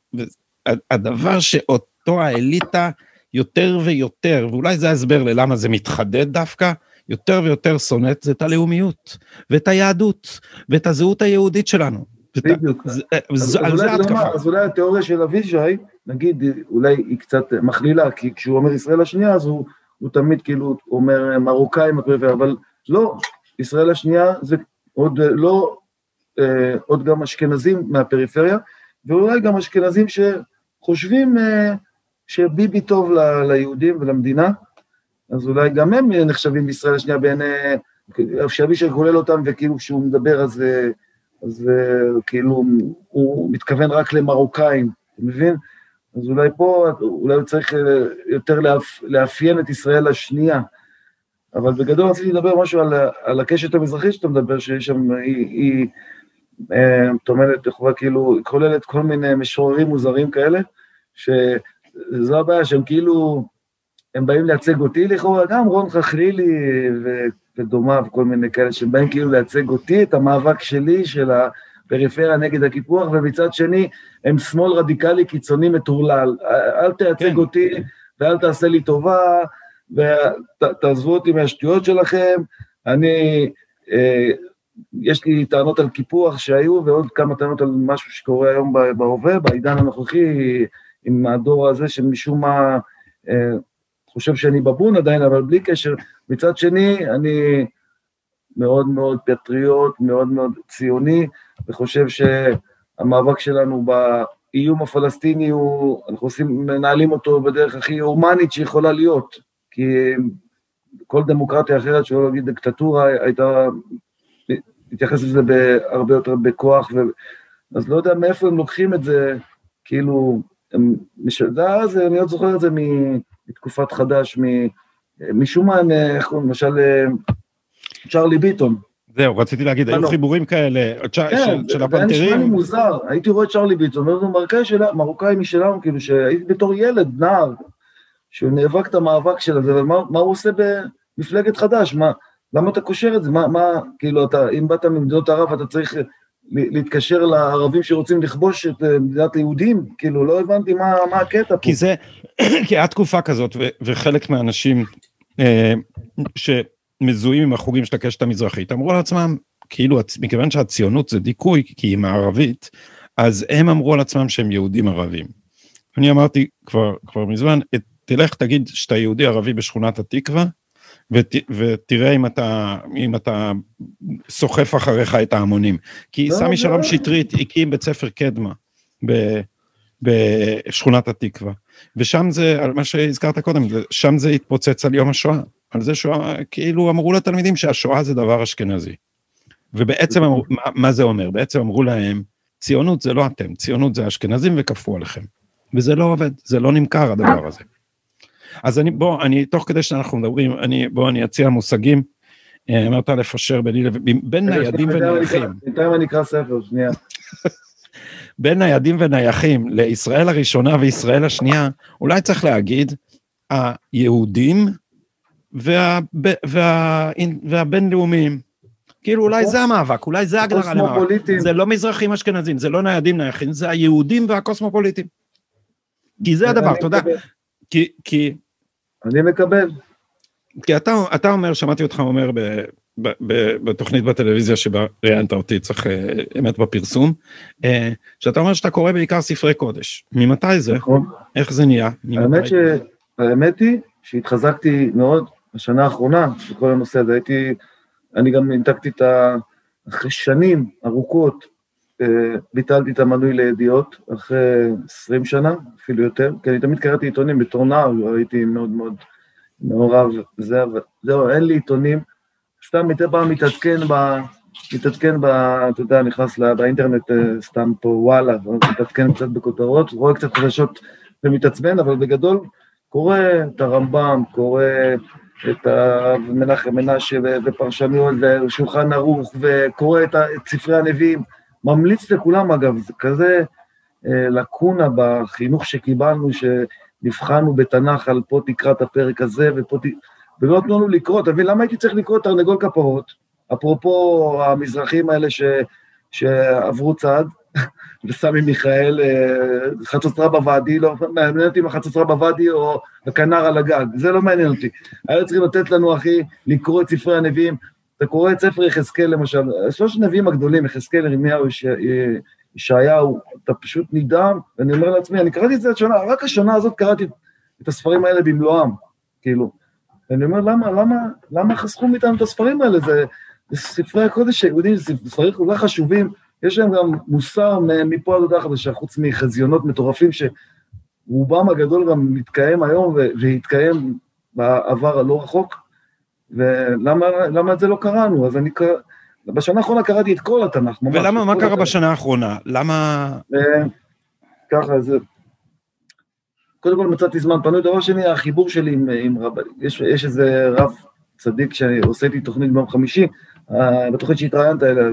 הדבר שאותו האליטה יותר ויותר, ואולי זה ההסבר ללמה זה מתחדד דווקא, יותר ויותר שונאת זה את הלאומיות, ואת היהדות, ואת הזהות היהודית שלנו. בדיוק. אה, על זה התקפה. אז אולי התיאוריה של אבישי, נגיד, אולי היא קצת מכלילה, כי כשהוא אומר ישראל השנייה, אז הוא, הוא תמיד כאילו אומר מרוקאים בפריפריה, אבל לא, ישראל השנייה זה עוד לא, אה, עוד גם אשכנזים מהפריפריה, ואולי גם אשכנזים שחושבים אה, שביבי טוב ל, ליהודים ולמדינה, אז אולי גם הם נחשבים בישראל השנייה בעיני, שאבישי כולל אותם, וכאילו כשהוא מדבר אז... אז כאילו הוא מתכוון רק למרוקאים, אתה מבין? אז אולי פה, אולי הוא צריך יותר לאפ, לאפיין את ישראל השנייה. אבל בגדול רציתי לדבר משהו על, על הקשת המזרחית שאתה מדבר, שיש שם, היא, היא טומנת, יכולה כאילו, כוללת כל מיני משוררים מוזרים כאלה, שזו הבעיה, שהם כאילו, הם באים לייצג אותי לכאורה, גם רון חכלילי ודומיו, כל מיני כאלה, שהם באים כאילו לייצג אותי, את המאבק שלי, של הפריפריה נגד הקיפוח, ומצד שני, הם שמאל רדיקלי קיצוני מטורלל. אל תייצג כן. אותי ואל תעשה לי טובה, ותעזבו אותי מהשטויות שלכם, אני, אה, יש לי טענות על קיפוח שהיו, ועוד כמה טענות על משהו שקורה היום בהווה, בעידן הנוכחי, עם הדור הזה שמשום מה אה, חושב שאני בבון עדיין, אבל בלי קשר. מצד שני, אני מאוד מאוד פטריוט, מאוד מאוד ציוני, וחושב שהמאבק שלנו באיום הפלסטיני הוא, אנחנו עושים, מנהלים אותו בדרך הכי הומנית שיכולה להיות. כי כל דמוקרטיה אחרת, שלא להגיד דיקטטורה, הייתה מתייחסת לזה הרבה יותר בכוח, ו... אז לא יודע מאיפה הם לוקחים את זה, כאילו, הם, מש... אז אני עוד זוכר את זה מתקופת חד"ש. משום מה, איך קוראים, למשל, צ'רלי ביטון. זהו, רציתי להגיד, היו חיבורים כאלה, כן, של הפנתרים. זה היה נשמע לי מוזר, הייתי רואה את צ'רלי ביטון, מרוקאי משלנו, כאילו, שהייתי בתור ילד, נער, שהוא נאבק את המאבק של זה, ומה מה הוא עושה במפלגת חד"ש? מה, למה אתה קושר את זה? מה, מה, כאילו, אתה, אם באת ממדינות ערב, אתה צריך להתקשר לערבים שרוצים לכבוש את אה, מדינת היהודים? כאילו, לא הבנתי מה, מה הקטע פה. כי זה, כי הייתה תקופה כזאת, ו, וחלק מהאנשים אה, שמזוהים עם החוגים של הקשת המזרחית, אמרו לעצמם, כאילו, מכיוון שהציונות זה דיכוי, כי היא מערבית, אז הם אמרו על עצמם שהם יהודים ערבים. אני אמרתי כבר, כבר מזמן, תלך תגיד שאתה יהודי ערבי בשכונת התקווה, ות, ותראה אם אתה, אם אתה סוחף אחריך את ההמונים. כי לא, סמי לא. שלום שטרית הקים בית ספר קדמה ב, בשכונת התקווה, ושם זה, על מה שהזכרת קודם, שם זה התפוצץ על יום השואה, על זה שואה, כאילו אמרו לתלמידים שהשואה זה דבר אשכנזי. ובעצם אמרו, מה, מה זה אומר? בעצם אמרו להם, ציונות זה לא אתם, ציונות זה אשכנזים וכפו עליכם. וזה לא עובד, זה לא נמכר הדבר הזה. אז אני, בוא, אני, תוך כדי שאנחנו מדברים, אני, בוא, אני אציע מושגים. אה, אמרת לפשר ביני לבין, בין ניידים ונייחים. בינתיים אני אקרא ספר, שנייה. בין ניידים ונייחים לישראל הראשונה וישראל השנייה, אולי צריך להגיד, היהודים וה, וה, והבינלאומיים. כאילו אולי זה המאבק, אולי זה הגדרה למאבק. זה לא מזרחים אשכנזים, זה לא ניידים נייחים, זה היהודים והקוסמופוליטים. כי זה הדבר, אתה יודע, כי, כי... אני מקבל. כי אתה, אתה אומר, שמעתי אותך אומר ב, ב, ב, בתוכנית בטלוויזיה שבה ראיינת אותי, צריך אה, אמת בפרסום, אה, שאתה אומר שאתה קורא בעיקר ספרי קודש. ממתי זה? נכון. איך זה נהיה? האמת, ש... האמת היא שהתחזקתי מאוד בשנה האחרונה בכל הנושא הזה, הייתי, אני גם הנתקתי את ה... אחרי שנים ארוכות ביטלתי את המנוי לידיעות אחרי 20 שנה, אפילו יותר, כי אני תמיד קראתי עיתונים בתור נער, הייתי מאוד מאוד מעורב, זה, זהו, אין לי עיתונים, סתם מדי פעם מתעדכן ב... מתעדכן ב... אתה יודע, נכנס באינטרנט אה, סתם פה וואלה, מתעדכן קצת בכותרות, רואה קצת חדשות ומתעצבן, אבל בגדול קורא את הרמב"ם, קורא את מנחם מנשה ופרשנויות ושולחן ערוך, וקורא את ספרי הנביאים, ממליץ לכולם אגב, זה כזה אה, לקונה בחינוך שקיבלנו, שנבחנו בתנ"ך על פה תקרא את הפרק הזה, ופה ת... ולא נתנו לנו לקרוא, אתה מבין, למה הייתי צריך לקרוא תרנגול כפרות? אפרופו המזרחים האלה ש... שעברו צעד, וסמי מיכאל, אה, חצוצרה בוואדי, לא מעניין אותי אם החצוצרה בוואדי או הכנר על הגג, זה לא מעניין אותי. היה צריכים לתת לנו, אחי, לקרוא את ספרי הנביאים, אתה קורא את ספר יחזקאל למשל, שלושת הנביאים הגדולים, יחזקאל, ירמיהו, ישעיהו, אתה פשוט נדהם, ואני אומר לעצמי, אני קראתי את זה השנה, רק השנה הזאת קראתי את הספרים האלה במלואם, כאילו. ואני אומר, למה, למה, למה חסכו מאיתנו את הספרים האלה? זה, זה ספרי הקודש היהודים, ספרים כל כך חשובים, יש להם גם מוסר מפה עד הודעה חדשה, חוץ מחזיונות מטורפים, שרובם הגדול גם מתקיים היום והתקיים בעבר הלא רחוק. ולמה את זה לא קראנו? אז אני, בשנה האחרונה קראתי את כל התנ"ך, ממש. ולמה, מה קרה בשנה האחרונה? למה... ככה, זה... קודם כל מצאתי זמן פנוי, דבר שני, החיבור שלי עם, עם רב, יש, יש איזה רב צדיק שאני עושה איתי תוכנית ביום חמישי, בתוכנית שהתראיינת אליה,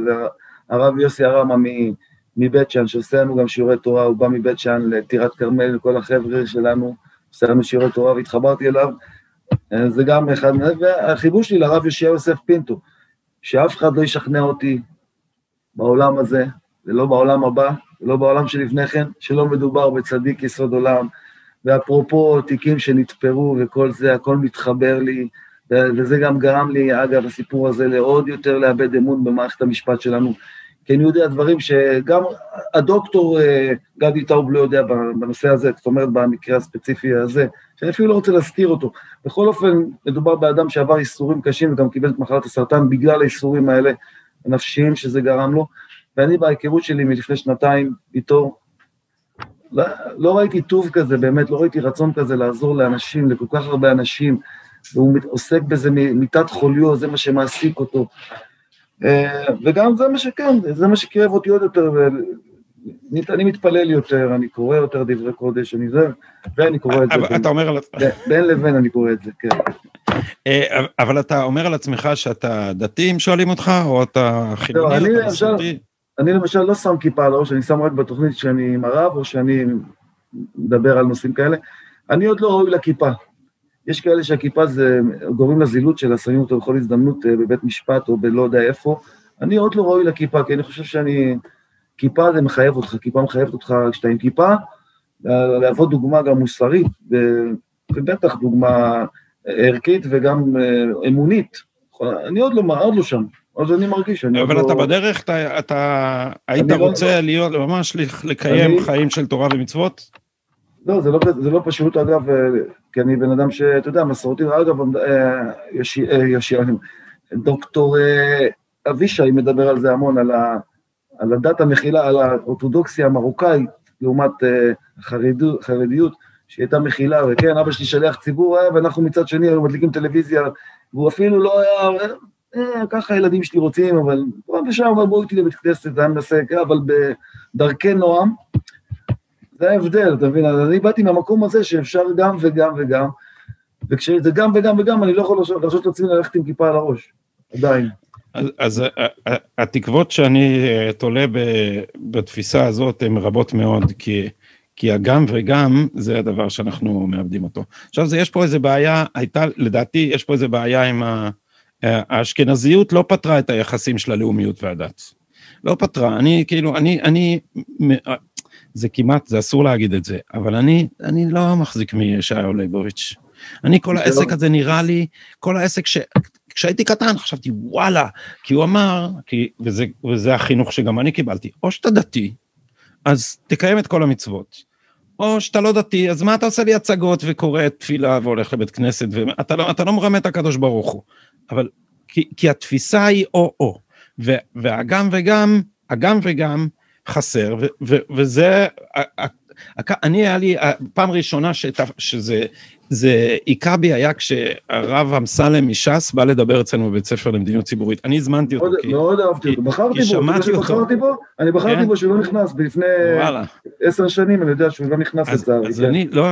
הרב יוסי הרמה מבית שאן, שעושה לנו גם שיעורי תורה, הוא בא מבית שאן לטירת כרמל, לכל החבר'ה שלנו, עושה לנו שיעורי תורה, והתחברתי אליו, זה גם אחד, והחיבור שלי לרב יושיע יוסף פינטו, שאף אחד לא ישכנע אותי בעולם הזה, ולא בעולם הבא, ולא בעולם שלפני כן, שלא מדובר בצדיק יסוד עולם, ואפרופו תיקים שנתפרו וכל זה, הכל מתחבר לי, וזה גם גרם לי, אגב, הסיפור הזה, לעוד יותר לאבד אמון במערכת המשפט שלנו, כי אני יודע דברים שגם הדוקטור אה, גדי טאוב לא יודע בנושא הזה, זאת אומרת, במקרה הספציפי הזה, שאני אפילו לא רוצה להזכיר אותו. בכל אופן, מדובר באדם שעבר איסורים קשים וגם קיבל את מחלת הסרטן בגלל האיסורים האלה הנפשיים שזה גרם לו, ואני בהיכרות שלי מלפני שנתיים איתו, לא, לא ראיתי טוב כזה, באמת, לא ראיתי רצון כזה לעזור לאנשים, לכל כך הרבה אנשים, והוא עוסק בזה מיטת חוליו, זה מה שמעסיק אותו. אה, וגם זה מה שכן, זה מה שקירב אותי עוד יותר, אני מתפלל יותר, אני קורא יותר דברי קודש, אני זה, ואני קורא את זה. אתה אומר על... בין לבין אני קורא את זה, כן. אה, אבל אתה אומר על עצמך שאתה דתי, אם שואלים אותך, או אתה חילוני, או אתה מסורתי? אני למשל לא שם כיפה על הראש, אני שם רק בתוכנית שאני עם הרב, או שאני מדבר על נושאים כאלה. אני עוד לא ראוי לכיפה. יש כאלה שהכיפה זה גורם לזילות שלה, שמים אותו בכל הזדמנות אה, בבית משפט או בלא יודע איפה. אני עוד לא ראוי לכיפה, כי אני חושב שאני... כיפה זה מחייב אותך, כיפה מחייבת אותך כשאתה עם כיפה, להוות דוגמה גם מוסרית, ובטח דוגמה ערכית וגם אה, אמונית. אני עוד לא, עוד לא שם. אז אני מרגיש, אני אבל אתה לא... בדרך, אתה, אתה היית לא- רוצה לא... להיות, ממש לקיים אני... חיים של תורה ומצוות? לא, זה לא, זה לא פשוט, אגב, אה, כי אני בן אדם שאתה יודע, מסורתי, אגב, אה, יש, אה, יש, דוקטור אבישי מדבר על זה המון, על, ה, על הדת המכילה, על האורתודוקסיה המרוקאית, לעומת חרדיות, שהיא הייתה מכילה, וכן, אבא שלי שליח ציבור היה, ואנחנו מצד שני היו מדליקים טלוויזיה, והוא אפילו לא היה, אה, ככה הילדים שלי רוצים, אבל פה ושם אמר בואו איתי לבית כנסת, זה היה מנסה, כן, אבל בדרכי נועם, זה ההבדל, אתה מבין? אני באתי מהמקום הזה שאפשר גם וגם וגם, וכשזה גם וגם וגם, אני לא יכול להרשות לעצמי ללכת עם כיפה על הראש, עדיין. אז, אז התקוות שאני אה, תולה בתפיסה הזאת הן רבות מאוד, כי, כי הגם וגם זה הדבר שאנחנו מאבדים אותו. עכשיו, זה, יש פה איזה בעיה, הייתה, לדעתי, יש פה איזה בעיה עם ה... האשכנזיות לא פתרה את היחסים של הלאומיות והדת. לא פתרה, אני כאילו, אני, אני, זה כמעט, זה אסור להגיד את זה, אבל אני, אני לא מחזיק מישעיהו ליבוביץ'. אני, כל העסק הזה נראה לי, כל העסק ש... כשהייתי קטן חשבתי, וואלה, כי הוא אמר, כי, וזה, וזה החינוך שגם אני קיבלתי, או שאתה דתי, אז תקיים את כל המצוות, או שאתה לא דתי, אז מה אתה עושה לי הצגות וקורא תפילה והולך לבית כנסת, ואתה לא, לא מרמה את הקדוש ברוך הוא. אבל כי, כי התפיסה היא או-או, והגם וגם, הגם וגם חסר, ו, ו, וזה, אני היה לי, פעם ראשונה שת, שזה, זה היכה בי היה כשהרב אמסלם מש"ס בא לדבר אצלנו בבית ספר למדיניות ציבורית. אני הזמנתי אותו כי... מאוד אהבתי אותו, בחרתי בו, שמעתי אותו. בו, אני בחרתי כן? בו שהוא לא נכנס, לפני עשר שנים אני יודע שהוא לא נכנס לצערי. אז אני, לא,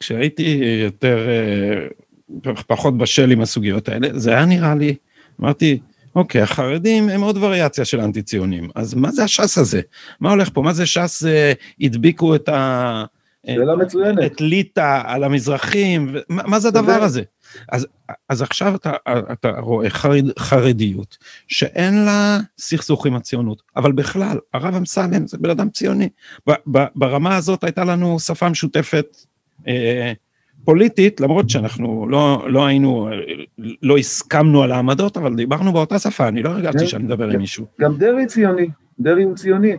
כשהייתי יותר אה, פחות בשל עם הסוגיות האלה, זה היה נראה לי, אמרתי, אוקיי, החרדים הם עוד וריאציה של אנטי ציונים, אז מה זה הש"ס הזה? מה הולך פה? מה זה ש"ס אה, הדביקו את ה... שאלה מצוינת. את ליטא על המזרחים, מה, מה זה הדבר הזה? אז, אז עכשיו אתה, אתה רואה חרד, חרדיות שאין לה סכסוך עם הציונות, אבל בכלל, הרב אמסלם זה בן אדם ציוני. ב, ב, ברמה הזאת הייתה לנו שפה משותפת אה, פוליטית, למרות שאנחנו לא, לא היינו, לא הסכמנו על העמדות, אבל דיברנו באותה שפה, אני לא הרגשתי שאני מדבר עם מישהו. גם דרעי ציוני, דרעי הוא ציוני.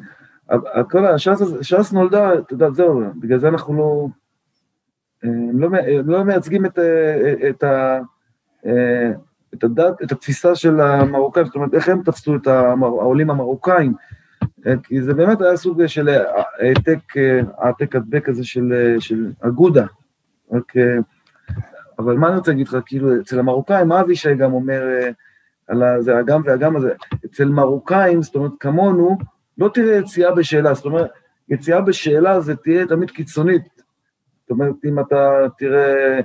כל הש"ס נולדה, אתה יודע, זהו, בגלל זה אנחנו לא, לא, לא מייצגים את, את, ה, את הדת, את התפיסה של המרוקאים, זאת אומרת, איך הם תפסו את העולים המרוקאים, כי זה באמת היה סוג של העתק, העתק הדבק הזה של, של אגודה, רק, אבל מה אני רוצה להגיד לך, כאילו, אצל המרוקאים, אבישי גם אומר, על זה הגם והגם הזה. אצל מרוקאים, זאת אומרת, כמונו, לא תראה יציאה בשאלה, זאת אומרת, יציאה בשאלה זה תהיה תמיד קיצונית. זאת אומרת, אם אתה תראה,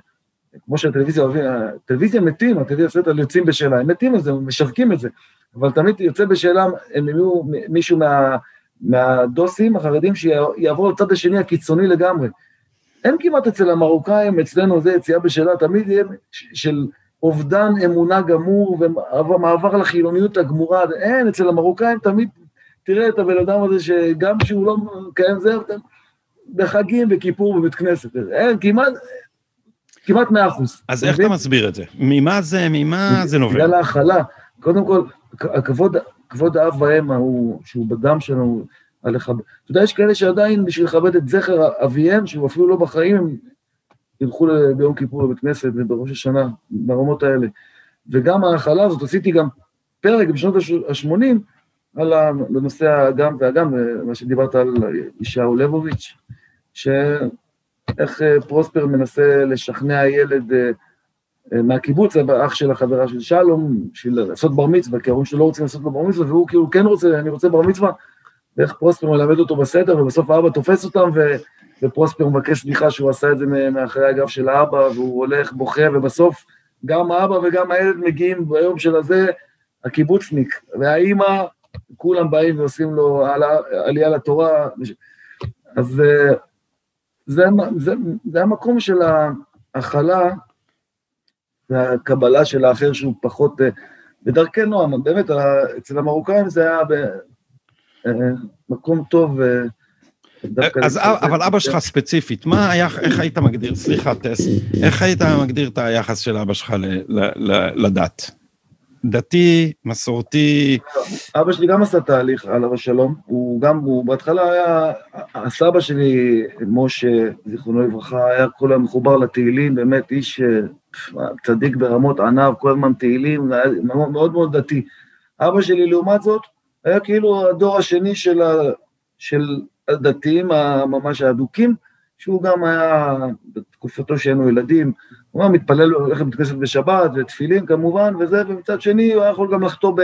כמו שהטלוויזיה אוהבים, הטלוויזיה מתים, הטלוויזיה סרט על יוצאים בשאלה, הם מתים על זה, הם משווקים את זה, אבל תמיד יוצא בשאלה, הם יהיו מישהו מה, מהדוסים החרדים שיעבור לצד השני הקיצוני לגמרי. אין כמעט אצל המרוקאים, אצלנו זה יציאה בשאלה, תמיד יהיה של אובדן אמונה גמור ומעבר לחילוניות הגמורה, אין, אצל המרוקאים תמיד תראה את הבן אדם הזה שגם כשהוא לא מקיים זה, בחגים, בכיפור, בבית כנסת, אין, כמעט, כמעט מאה אחוז. אז איך אתה מסביר את זה? ממה זה, ממה זה נובע? בגלל ההכלה. קודם כל, הכבוד, כבוד האב והאם שהוא בדם שלנו, על לכבד. אתה יודע, יש כאלה שעדיין, בשביל לכבד את זכר אביהם, שהוא אפילו לא בחיים, הם ילכו ביום כיפור לבית כנסת ובראש השנה, ברמות האלה. וגם ההכלה הזאת, עשיתי גם פרק בשנות ה-80 על הנושא האגם והאגם, מה שדיברת על ישעיהו לבוביץ', שאיך אה, פרוספר מנסה לשכנע ילד אה, אה, מהקיבוץ, אח של החברה של שלום, בשביל לעשות בר מצווה, כי ההורים שלו לא רוצים לעשות לו בר מצווה, והוא כאילו כן רוצה, אני רוצה בר מצווה, ואיך פרוספר מלמד אותו בסדר, ובסוף האבא תופס אותם, ו... ופרוספר מבקש סליחה שהוא עשה את זה מאחורי הגב של האבא, והוא הולך, בוכה, ובסוף גם האבא וגם הילד מגיעים ביום של הזה, הקיבוצניק, והאימא, כולם באים ועושים לו עלייה לתורה. אז אה, זה, זה, זה המקום של ההכלה והקבלה של האחר שהוא פחות, אה, בדרכי נועם, באמת, אצל המרוקאים זה היה במקום אה, טוב. אז אבל אבא שלך ספציפית, מה היה, איך היית מגדיר, סליחה טס, איך היית מגדיר את היחס של אבא שלך לדת? דתי, מסורתי. אבא שלי גם עשה תהליך, עליו השלום. הוא גם, הוא בהתחלה היה, הסבא שלי, משה, זיכרונו לברכה, היה כל היום מחובר לתהילים, באמת איש צדיק ברמות עניו, כל הזמן תהילים, מאוד מאוד דתי. אבא שלי, לעומת זאת, היה כאילו הדור השני של, ה, של הדתיים הממש האדוקים, שהוא גם היה, בתקופתו שהיינו ילדים, הוא היה מתפלל, הולך לבית כנסת בשבת, ותפילין כמובן, וזה, ומצד שני הוא היה יכול גם לחטוא ב...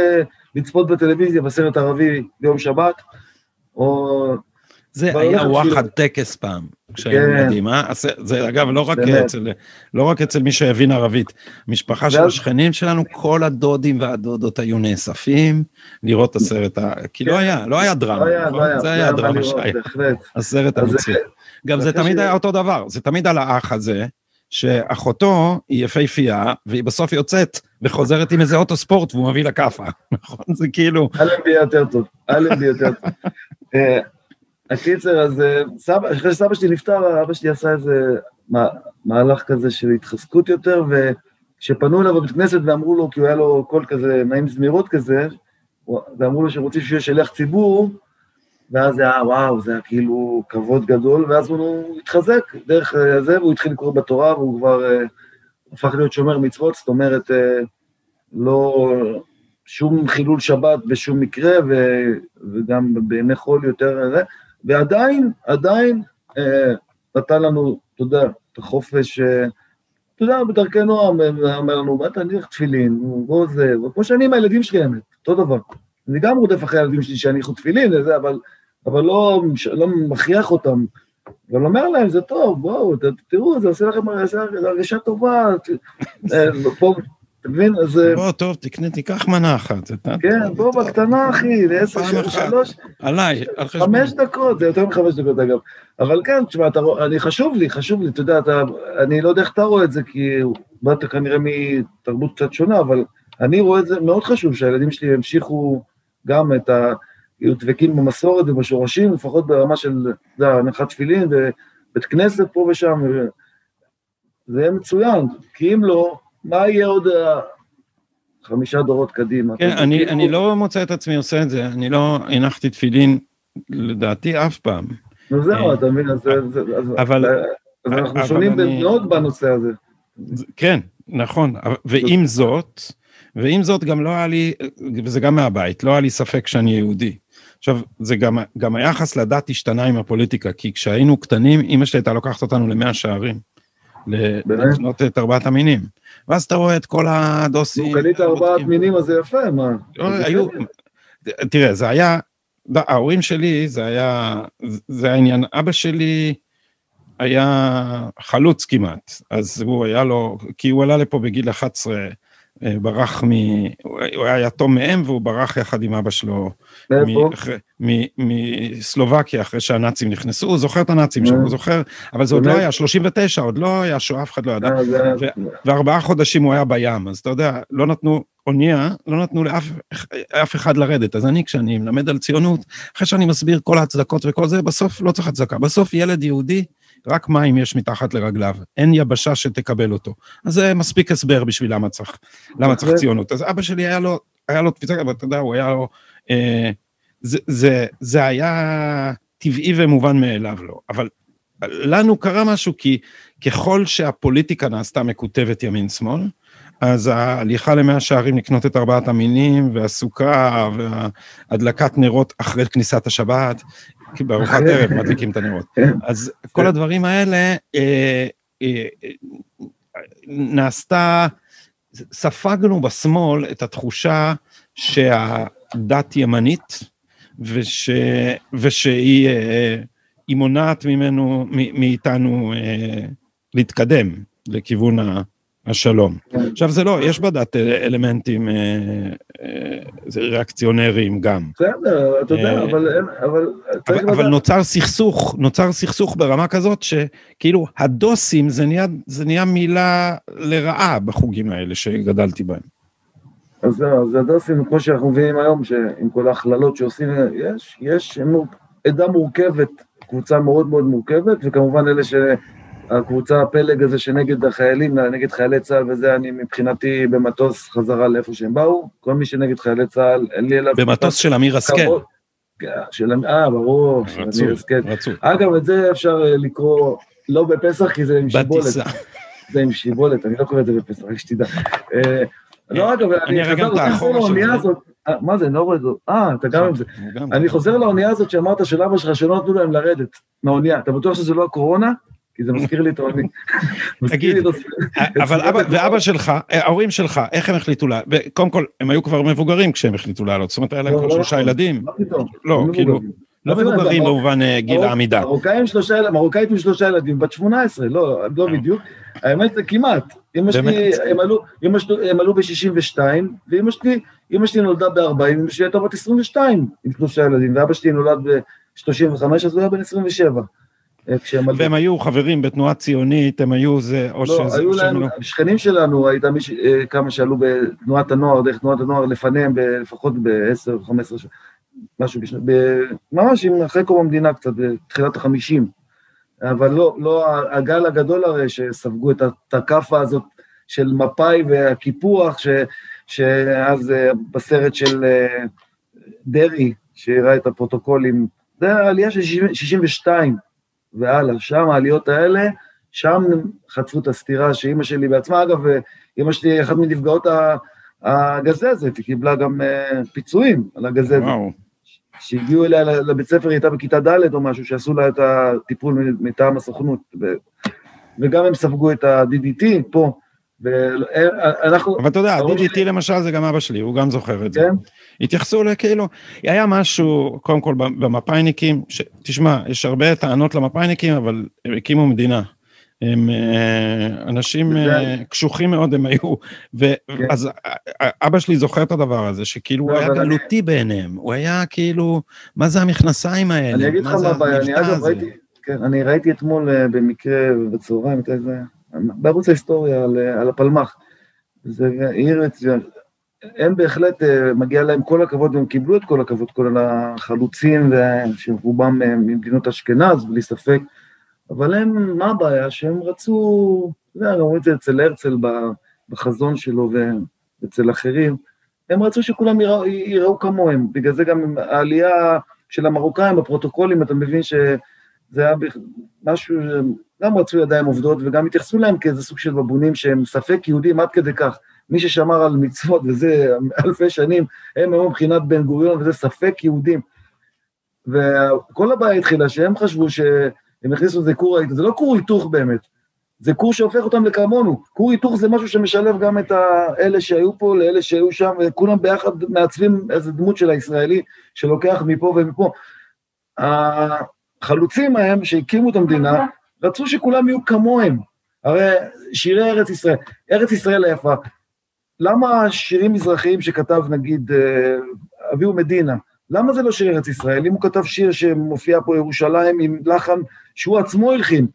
לצפות בטלוויזיה בסרט ערבי ביום שבת, או... זה היה וואחד טקס פעם, כשהיינו כן. ילדים, אה? זה אגב לא רק, אצל, לא רק אצל מי שהבין ערבית, משפחה של השכנים שלנו, כל הדודים והדודות היו נאספים לראות את הסרט, כי לא היה, לא היה דרמה, לא נכון? לא זה היה הדרמה שהיה, הסרט המצוין. גם זה תמיד היה אותו דבר, זה תמיד על האח הזה, שאחותו היא יפהפייה, והיא בסוף יוצאת וחוזרת עם איזה אוטו ספורט והוא מביא לה כאפה, נכון? זה כאילו... אלנבי יותר טוב, אלנבי יותר טוב. אה, הקיצר, אז אה, סבא, אחרי שסבא שלי נפטר, אבא שלי עשה איזה מהלך כזה של התחזקות יותר, וכשפנו אליו בבית כנסת ואמרו לו, כי הוא היה לו קול כזה, נעים זמירות כזה, ואמרו לו שרוצים שיהיה שליח ציבור, ואז זה היה, וואו, זה היה כאילו כבוד גדול, ואז הוא התחזק דרך אה, זה, והוא התחיל לקרוא בתורה, והוא כבר uh, הפך להיות שומר מצוות, זאת אומרת, uh, לא שום חילול שבת בשום מקרה, ו, וגם בימי חול יותר, uh, ועדיין, עדיין uh, נתן לנו, אתה יודע, את החופש, uh, אתה יודע, בדרכי נועם, אומר לנו, מה תניח תפילין, בוא זה, כמו שאני עם הילדים שלי, האמת, אותו דבר. אני גם רודף אחרי הילדים שלי שיניחו תפילין, וזה, אבל אבל לא, לא מכריח אותם. אבל אומר להם, זה טוב, בואו, תראו, זה עושה לכם הרגשה טובה. אה, פה, אתה מבין? אז... אה, בוא, טוב, תקנה, תיקח מנה אחת. כן, בוא, בקטנה, אחי, לעשר, שלוש... עליי, על חשבון. חמש דקות, זה יותר מחמש דקות, אגב. אבל כן, תשמע, אני חשוב לי, חשוב לי, אתה יודע, אני לא יודע איך אתה רואה את זה, כי באת כנראה מתרבות קצת שונה, אבל אני רואה את זה מאוד חשוב, שהילדים שלי ימשיכו גם את ה... יהיו דבקים במסורת ובשורשים, לפחות ברמה של, אתה יודע, הנחת תפילין ובית כנסת פה ושם, זה יהיה מצוין, כי אם לא, מה יהיה עוד אה, חמישה דורות קדימה? כן, אני. אני לא מוצא את עצמי עושה את זה, אני לא הנחתי תפילין, לדעתי, אף פעם. נו זהו, אה, אתה מבין, אז, אבל, אז אנחנו שונים מאוד בנושא הזה. כן, נכון, ועם זאת, ועם זאת גם לא היה לי, וזה גם מהבית, לא היה לי ספק שאני יהודי. עכשיו, זה גם, גם היחס לדת השתנה עם הפוליטיקה, כי כשהיינו קטנים, אמא שלי הייתה לוקחת אותנו למאה שערים. לקנות את ארבעת המינים. ואז אתה רואה את כל הדוסים. נו, קנית ארבעת מינים, אז זה יפה, מה? לא, היו, תראה, זה היה, ההורים שלי, זה היה, זה העניין, אבא שלי היה חלוץ כמעט, אז הוא היה לו, כי הוא עלה לפה בגיל 11, אה, ברח מ... הוא היה יתום מאם והוא ברח יחד עם אבא שלו. מאיפה? מסלובקיה אחרי שהנאצים נכנסו, הוא זוכר את הנאצים שם, הוא זוכר, אבל זה עוד לא היה, 39, עוד לא היה שואה, אף אחד לא ידע. אה, וארבעה חודשים הוא היה בים, אז אתה יודע, לא נתנו אונייה, לא נתנו לאף אחד לרדת. אז אני, כשאני מלמד על ציונות, אחרי שאני מסביר כל ההצדקות וכל זה, בסוף לא צריך הצדקה. בסוף ילד יהודי, רק מים יש מתחת לרגליו, אין יבשה שתקבל אותו. אז זה מספיק הסבר בשביל למה צריך, למה צריך ציונות. אז אבא שלי היה לו, היה לו תפיסה, אבל אתה יודע, הוא היה לו, אה, זה, זה, זה היה טבעי ומובן מאליו לו, אבל לנו קרה משהו כי ככל שהפוליטיקה נעשתה מקוטבת ימין-שמאל, אז ההליכה למאה שערים לקנות את ארבעת המינים, והסוכה, והדלקת נרות אחרי כניסת השבת, כי בארוחת ערב מדליקים את הנרות. כן. אז כל הדברים האלה, אה, אה, נעשתה, ספגנו בשמאל את התחושה שהדת ימנית, וש, ושהיא אה, מונעת ממנו, מאיתנו להתקדם לכיוון השלום. כן. עכשיו זה לא, יש בדת אלמנטים אה, אה, ריאקציונריים גם. בסדר, אתה יודע, אה, אבל אין, אבל... אבל, נוצר סכסוך, נוצר סכסוך ברמה כזאת שכאילו הדוסים זה נהיה, מילה לרעה בחוגים האלה שגדלתי בהם. אז זהו, אז הדוסים, כמו שאנחנו מבינים היום, שעם כל ההכללות שעושים, יש, יש עדה מורכבת, קבוצה מאוד מאוד מורכבת, וכמובן אלה ש... הקבוצה, הפלג הזה שנגד החיילים, נגד חיילי צה"ל וזה, אני מבחינתי במטוס חזרה לאיפה שהם באו. כל מי שנגד חיילי צה"ל, אין לי אליו... במטוס של אמיר השכל. כן, של... אה, ברור, של אמיר השכל. אגב, את זה אפשר אה, לקרוא לא בפסח, כי זה עם שיבולת. זה עם שיבולת, אני לא קורא את זה בפסח, רק שתדע. אה, לא, אגב, אני של לאונייה. הזאת. אה, מה זה, אני לא רואה את זה. אה, אתה גם עם זה. אני חוזר לאונייה הזאת שאמרת של אבא שלך, שלא נתנו להם לרדת מהאונייה. אתה בטוח שזה לא הקורונה? כי זה מזכיר לי את את הס- אבל אבא, ואבא שלך, אה, ההורים שלך, איך הם החליטו לה... קודם כל, הם היו כבר מבוגרים כשהם החליטו לעלות, זאת אומרת, היה להם לא, כבר שלושה. ילדים. לא, כאילו. לא מבוגרים במובן גיל העמידה. מרוקאית עם שלושה ילדים, בת 18, לא, לא אה. בדיוק. האמת, כמעט. אמא שלי, הם עלו ב-62, ואמא שלי, אמא שלי נולדה ב-40, אמא שלי הייתה בת 22 עם שלושה ילדים, ואבא שלי נולד ב-35, אז הוא היה בן 27. אה. והם היו חברים בתנועה ציונית, הם היו זה, או לא, שזה... היו או שהם להם, לא. שכנים שלנו, הייתה מיש, אה, כמה שעלו בתנועת הנוער, דרך תנועת הנוער לפניהם, ב- לפחות ב-10, 15 שנה, משהו, בשנה, ב- ממש עם- אחרי קום המדינה קצת, בתחילת החמישים. אבל לא, לא הגל הגדול הרי שספגו את הכאפה הזאת של מפא"י והקיפוח, ש, שאז אה, בסרט של דרעי, שהראה את הפרוטוקולים, זה העלייה של 60 62 והלאה, שם העליות האלה, שם חטפו את הסטירה שאימא שלי בעצמה, אגב, אימא שלי אחת מנפגעות הגזזת, היא קיבלה גם אה, פיצויים על הגזזת. וואו. שהגיעו אליה לבית ספר, היא הייתה בכיתה ד' או משהו, שעשו לה את הטיפול מטעם הסוכנות. ו- וגם הם ספגו את ה-DDT פה, ואנחנו, אבל אתה יודע, ההורים DDT למשל זה גם אבא שלי, הוא גם זוכר את זה. כן? התייחסו לכאילו, היה משהו, קודם כל במפא"יניקים, ש- תשמע, יש הרבה טענות למפא"יניקים, אבל הם הקימו מדינה. הם אה, אנשים אה, קשוחים מאוד הם היו. ואז אבא שלי זוכר את הדבר הזה, שכאילו הוא לא, היה אבל אני- גלותי בעיניהם, הוא היה כאילו, מה זה המכנסיים האלה? אני אגיד לך מה הבעיה, אני אגב הזה?" ראיתי, כן, אני ראיתי אתמול אה, במקרה בצהריים, היה? בערוץ ההיסטוריה על, אה, הפלמ"ח. זה זה, הם בהחלט, אה, מגיע להם כל הכבוד, והם קיבלו את כל הכבוד, כל החלוצים, שרובם אה, ממדינות אשכנז, בלי ספק, אבל הם, מה הבעיה? שהם רצו, אתה יודע, אומרים את זה אצל הרצל בחזון שלו ואצל אחרים, הם רצו שכולם יראו, יראו כמוהם, בגלל זה גם העלייה של המרוקאים בפרוטוקולים, אתה מבין שזה היה משהו, גם רצו ידיים עובדות וגם התייחסו להם כאיזה סוג של בבונים שהם ספק יהודים עד כדי כך. מי ששמר על מצוות, וזה אלפי שנים, הם היו מבחינת בן גוריון, וזה ספק יהודים. וכל הבעיה התחילה שהם חשבו שהם הכניסו איזה כור, זה לא כור היתוך באמת, זה כור שהופך אותם לכמונו. כור היתוך זה משהו שמשלב גם את אלה שהיו פה לאלה שהיו שם, וכולם ביחד מעצבים איזה דמות של הישראלי שלוקח מפה ומפה. החלוצים ההם שהקימו את המדינה, רצו שכולם יהיו כמוהם. הרי שירי ארץ ישראל, ארץ ישראל היפה, למה שירים מזרחיים שכתב נגיד אה, אביהו מדינה, למה זה לא שיר ארץ ישראל? אם הוא כתב שיר שמופיע פה ירושלים עם לחן שהוא עצמו הלחין,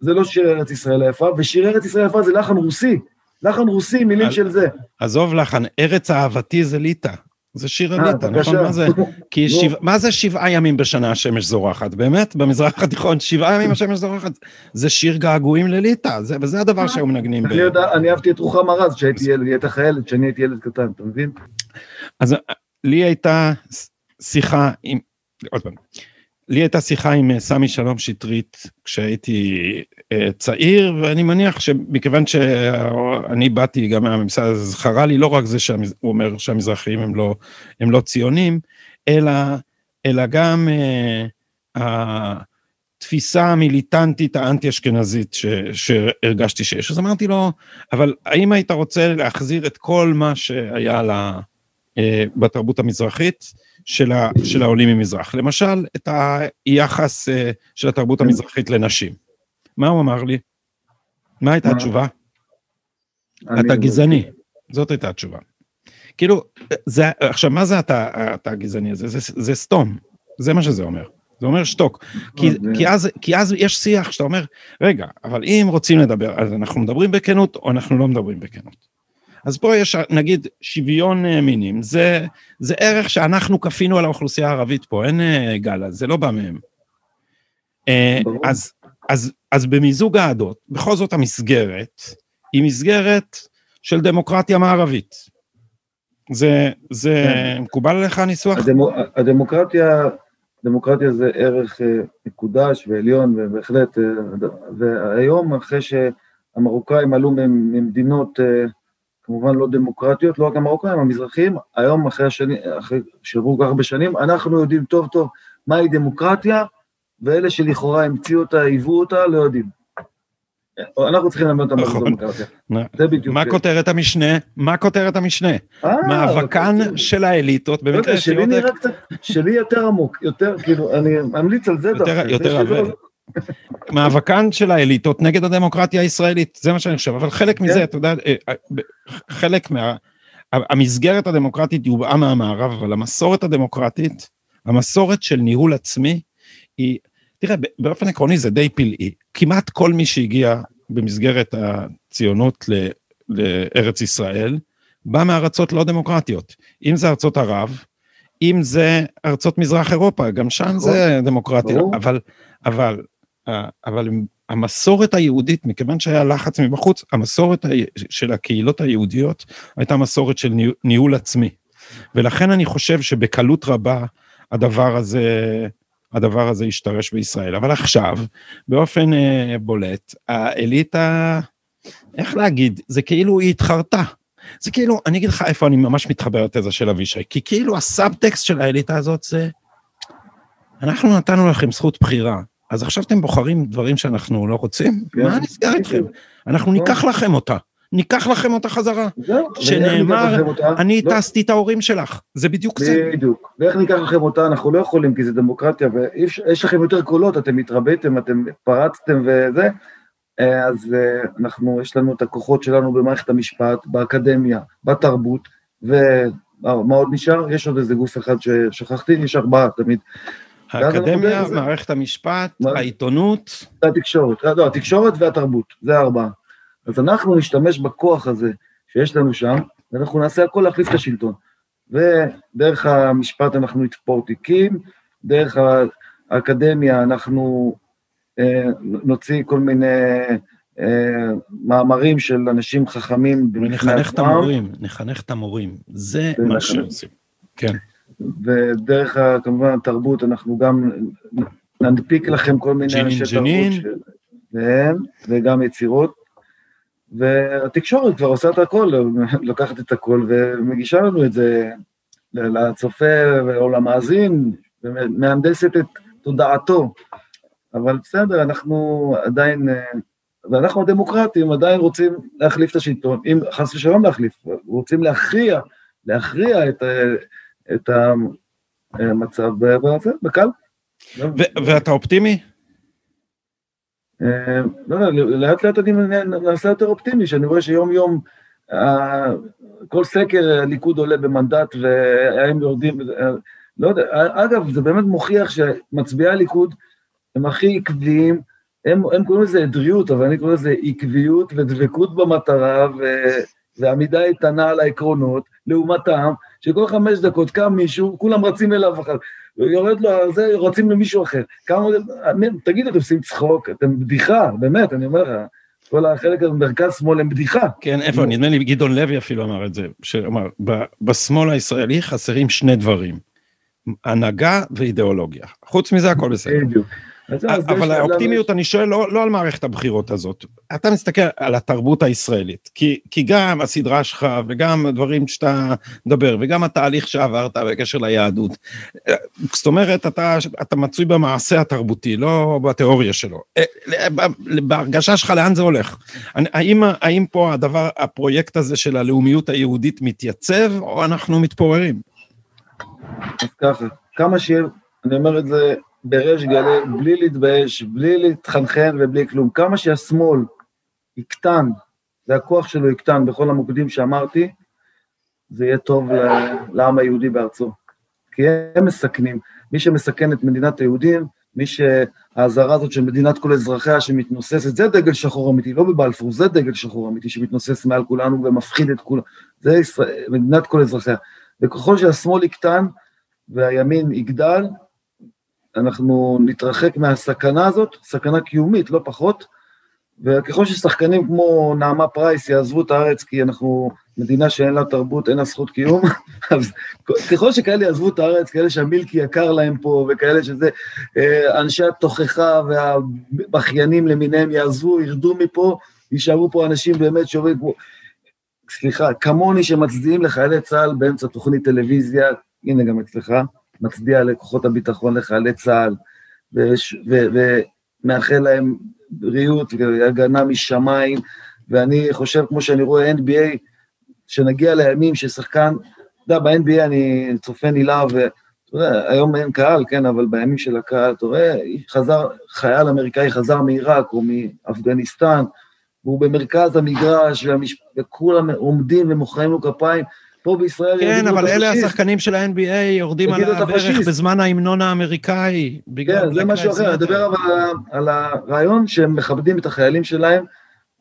זה לא שיר ארץ ישראל היפה, ושיר ארץ ישראל היפה זה לחן רוסי, לחן רוסי, מילים של זה. עזוב לחן, ארץ אהבתי זה ליטא. זה שיר אה, הליטא, נכון? מה זה? כי שבע, מה זה שבעה ימים בשנה השמש זורחת? באמת, במזרח התיכון, שבעה ימים השמש זורחת. זה שיר געגועים לליטא, וזה הדבר שהיו מנגנים. אני יודע, אני אהבתי את רוחמה רז כשהייתי ילד, היא הייתה חיילת, כשאני הייתי ילד קטן, אתה מבין? אז לי הייתה שיחה עם, עוד פעם, לי הייתה שיחה עם אה, סמי שלום שטרית כשהייתי אה, צעיר, ואני מניח שמכיוון שאני באתי גם מהממסד, אז זכרה לי לא רק זה שהוא אומר שהמזרחיים הם לא, הם לא ציונים, אלא, אלא גם uh, התפיסה המיליטנטית האנטי אשכנזית ש, שהרגשתי שיש. אז אמרתי לו, אבל האם היית רוצה להחזיר את כל מה שהיה לה, uh, בתרבות המזרחית? של, ה, של העולים ממזרח. למשל, את היחס uh, של התרבות. המזרחית לנשים. מה הוא אמר לי? מה הייתה התשובה? אתה לא גזעני. זאת הייתה התשובה. כאילו, זה, עכשיו, מה זה אתה, אתה הגזעני הזה? זה, זה, זה סתום. זה מה שזה אומר. זה אומר שתוק. כי, כי, אז, כי אז יש שיח שאתה אומר, רגע, אבל אם רוצים לדבר, אז אנחנו מדברים בכנות או אנחנו לא מדברים בכנות. אז פה יש נגיד שוויון אה, מינים, זה, זה ערך שאנחנו כפינו על האוכלוסייה הערבית פה, אין אה, גל, זה לא בא מהם. אה, אז, אז, אז במיזוג העדות, בכל זאת המסגרת היא מסגרת של דמוקרטיה מערבית. זה, זה כן. מקובל עליך הניסוח? הדמו, הדמוקרטיה, דמוקרטיה זה ערך מקודש ועליון, ובהחלט, והיום אחרי שהמרוקאים עלו ממדינות כמובן לא דמוקרטיות, לא רק המרוקאים, המזרחים, היום אחרי השני, אחרי שעברו כל כך הרבה שנים, אנחנו יודעים טוב טוב מהי דמוקרטיה, ואלה שלכאורה המציאו אותה, היוו אותה, לא יודעים. אנחנו צריכים ללמד אותם מה זה נכון. דמוקרטיה. זה בדיוק. מה כותרת המשנה? מה כותרת המשנה? אה, מאבקן של האליטות, במקרה שלי נראה קצת, שלי יותר עמוק, יותר, כאילו, אני ממליץ על זה דווקא. יותר עבה. מאבקן של האליטות נגד הדמוקרטיה הישראלית, זה מה שאני חושב, אבל חלק מזה, כן. אתה יודע, אה, אה, חלק מה... המסגרת הדמוקרטית יובאה מהמערב, אבל המסורת הדמוקרטית, המסורת של ניהול עצמי, היא, תראה, באופן עקרוני זה די פלאי. כמעט כל מי שהגיע במסגרת הציונות לארץ ישראל, בא מארצות לא דמוקרטיות. אם זה ארצות ערב, אם זה ארצות מזרח אירופה, גם שם זה. דמוקרטיה, אבל, אבל אבל המסורת היהודית, מכיוון שהיה לחץ מבחוץ, המסורת של הקהילות היהודיות הייתה מסורת של ניהול עצמי. ולכן אני חושב שבקלות רבה הדבר הזה, הדבר הזה השתרש בישראל. אבל עכשיו, באופן אה, בולט, האליטה, איך להגיד, זה כאילו היא התחרתה. זה כאילו, אני אגיד לך איפה אני ממש מתחבר לתזה של אבישי, כי כאילו הסאבטקסט של האליטה הזאת זה, אנחנו נתנו לכם זכות בחירה, אז עכשיו אתם בוחרים דברים שאנחנו לא רוצים? כן. מה נסגר איתכם? אנחנו ניקח לכם אותה. ניקח לכם אותה חזרה. שנאמר, אני לא. טסתי את ההורים שלך, זה בדיוק זה. בדיוק. ואיך ניקח לכם אותה? אנחנו לא יכולים, כי זה דמוקרטיה, ויש לכם יותר קולות, אתם התרביתם, אתם פרצתם וזה, אה, אז אה, אנחנו, יש לנו את הכוחות שלנו במערכת המשפט, באקדמיה, בתרבות, ומה עוד נשאר? יש עוד איזה גוף אחד ששכחתי, יש ארבעה תמיד. האקדמיה, מערכת המשפט, העיתונות. התקשורת, לא, התקשורת והתרבות, זה ארבעה. אז אנחנו נשתמש בכוח הזה שיש לנו שם, ואנחנו נעשה הכל להחליף את השלטון. ודרך המשפט אנחנו נתפור תיקים, דרך האקדמיה אנחנו אה, נוציא כל מיני אה, מאמרים של אנשים חכמים. ונחנך את המורים, נחנך את המורים, זה מה שעושים, כן. ודרך כמובן התרבות אנחנו גם ננפיק לכם כל מיני אנשי תרבות, של... כן, וגם יצירות. והתקשורת כבר עושה את הכל, לוקחת את הכל ומגישה לנו את זה לצופה או למאזין, ומהנדסת את תודעתו. אבל בסדר, אנחנו עדיין, ואנחנו הדמוקרטים עדיין רוצים להחליף את השלטון, אם חס ושלום להחליף, רוצים להכריע, להכריע את, את המצב בקל. ואתה אופטימי? אה, לא, לא, לאט לאט אני נעשה יותר אופטימי, שאני רואה שיום יום כל סקר הליכוד עולה במנדט והם יורדים, לא יודע, אגב, זה באמת מוכיח שמצביעי הליכוד הם הכי עקביים, הם, הם קוראים לזה עדריות, אבל אני קורא לזה עקביות ודבקות במטרה ו, ועמידה איתנה על העקרונות, לעומתם, שכל חמש דקות קם מישהו, כולם רצים אליו אחר, יורד לו, זה, רצים למישהו אחר. כמה, תגידו, אתם עושים צחוק, אתם בדיחה, באמת, אני אומר לך. כל החלק הזה מרכז שמאל הם בדיחה. כן, איפה, נדמה לי גדעון לוי אפילו אמר את זה, שאמר, בשמאל הישראלי חסרים שני דברים, הנהגה ואידיאולוגיה. חוץ מזה הכל בסדר. בדיוק. אבל האופטימיות, אני שואל לא, לא על מערכת הבחירות הזאת, אתה מסתכל על התרבות הישראלית, כי, כי גם הסדרה שלך וגם הדברים שאתה מדבר וגם התהליך שעברת בקשר ליהדות, זאת אומרת, אתה, אתה מצוי במעשה התרבותי, לא בתיאוריה שלו. אה, בהרגשה שלך לאן זה הולך? האם, האם פה הדבר, הפרויקט הזה של הלאומיות היהודית מתייצב, או אנחנו מתפוררים? אז ככה, כמה שיהיה, אני אומר את זה בריש גלי, בלי להתבייש, בלי להתחנחן ובלי כלום. כמה שהשמאל יקטן, והכוח שלו יקטן בכל המוקדים שאמרתי, זה יהיה טוב לעם היהודי בארצו. כי הם מסכנים. מי שמסכן את מדינת היהודים, מי שהאזהרה הזאת של מדינת כל אזרחיה שמתנוססת, זה דגל שחור אמיתי, לא בבלפור, זה דגל שחור אמיתי שמתנוסס מעל כולנו ומפחיד את כולנו, זה ישראל, מדינת כל אזרחיה. וככל שהשמאל יקטן והימין יגדל, אנחנו נתרחק מהסכנה הזאת, סכנה קיומית, לא פחות, וככל ששחקנים כמו נעמה פרייס יעזבו את הארץ כי אנחנו מדינה שאין לה תרבות, אין לה זכות קיום, אז ככל שכאלה יעזבו את הארץ, כאלה שהמילקי יקר להם פה, וכאלה שזה, אה, אנשי התוכחה והבכיינים למיניהם יעזבו, ירדו מפה, יישארו פה אנשים באמת שעובדים כמו, סליחה, כמוני שמצדיעים לחיילי צה"ל באמצע תוכנית טלוויזיה, הנה גם אצלך, מצדיע לכוחות הביטחון, לחיילי צה"ל, ומאחל להם בריאות והגנה משמיים, ואני חושב, כמו שאני רואה NBA, שנגיע לימים ששחקן, אתה יודע, ב-NBA אני צופה נלהב, ואתה יודע, היום אין קהל, כן, אבל בימים של הקהל, אתה רואה, חזר, חייל אמריקאי חזר מעיראק או מאפגניסטן, והוא במרכז המגרש, והמש... וכולם עומדים ומוחאים לו כפיים, פה בישראל... כן, אבל אלה השחקנים של ה-NBA יורדים על הברך בזמן ההמנון האמריקאי. כן, זה משהו אחר, אני מדבר אבל על הרעיון שהם מכבדים את החיילים שלהם,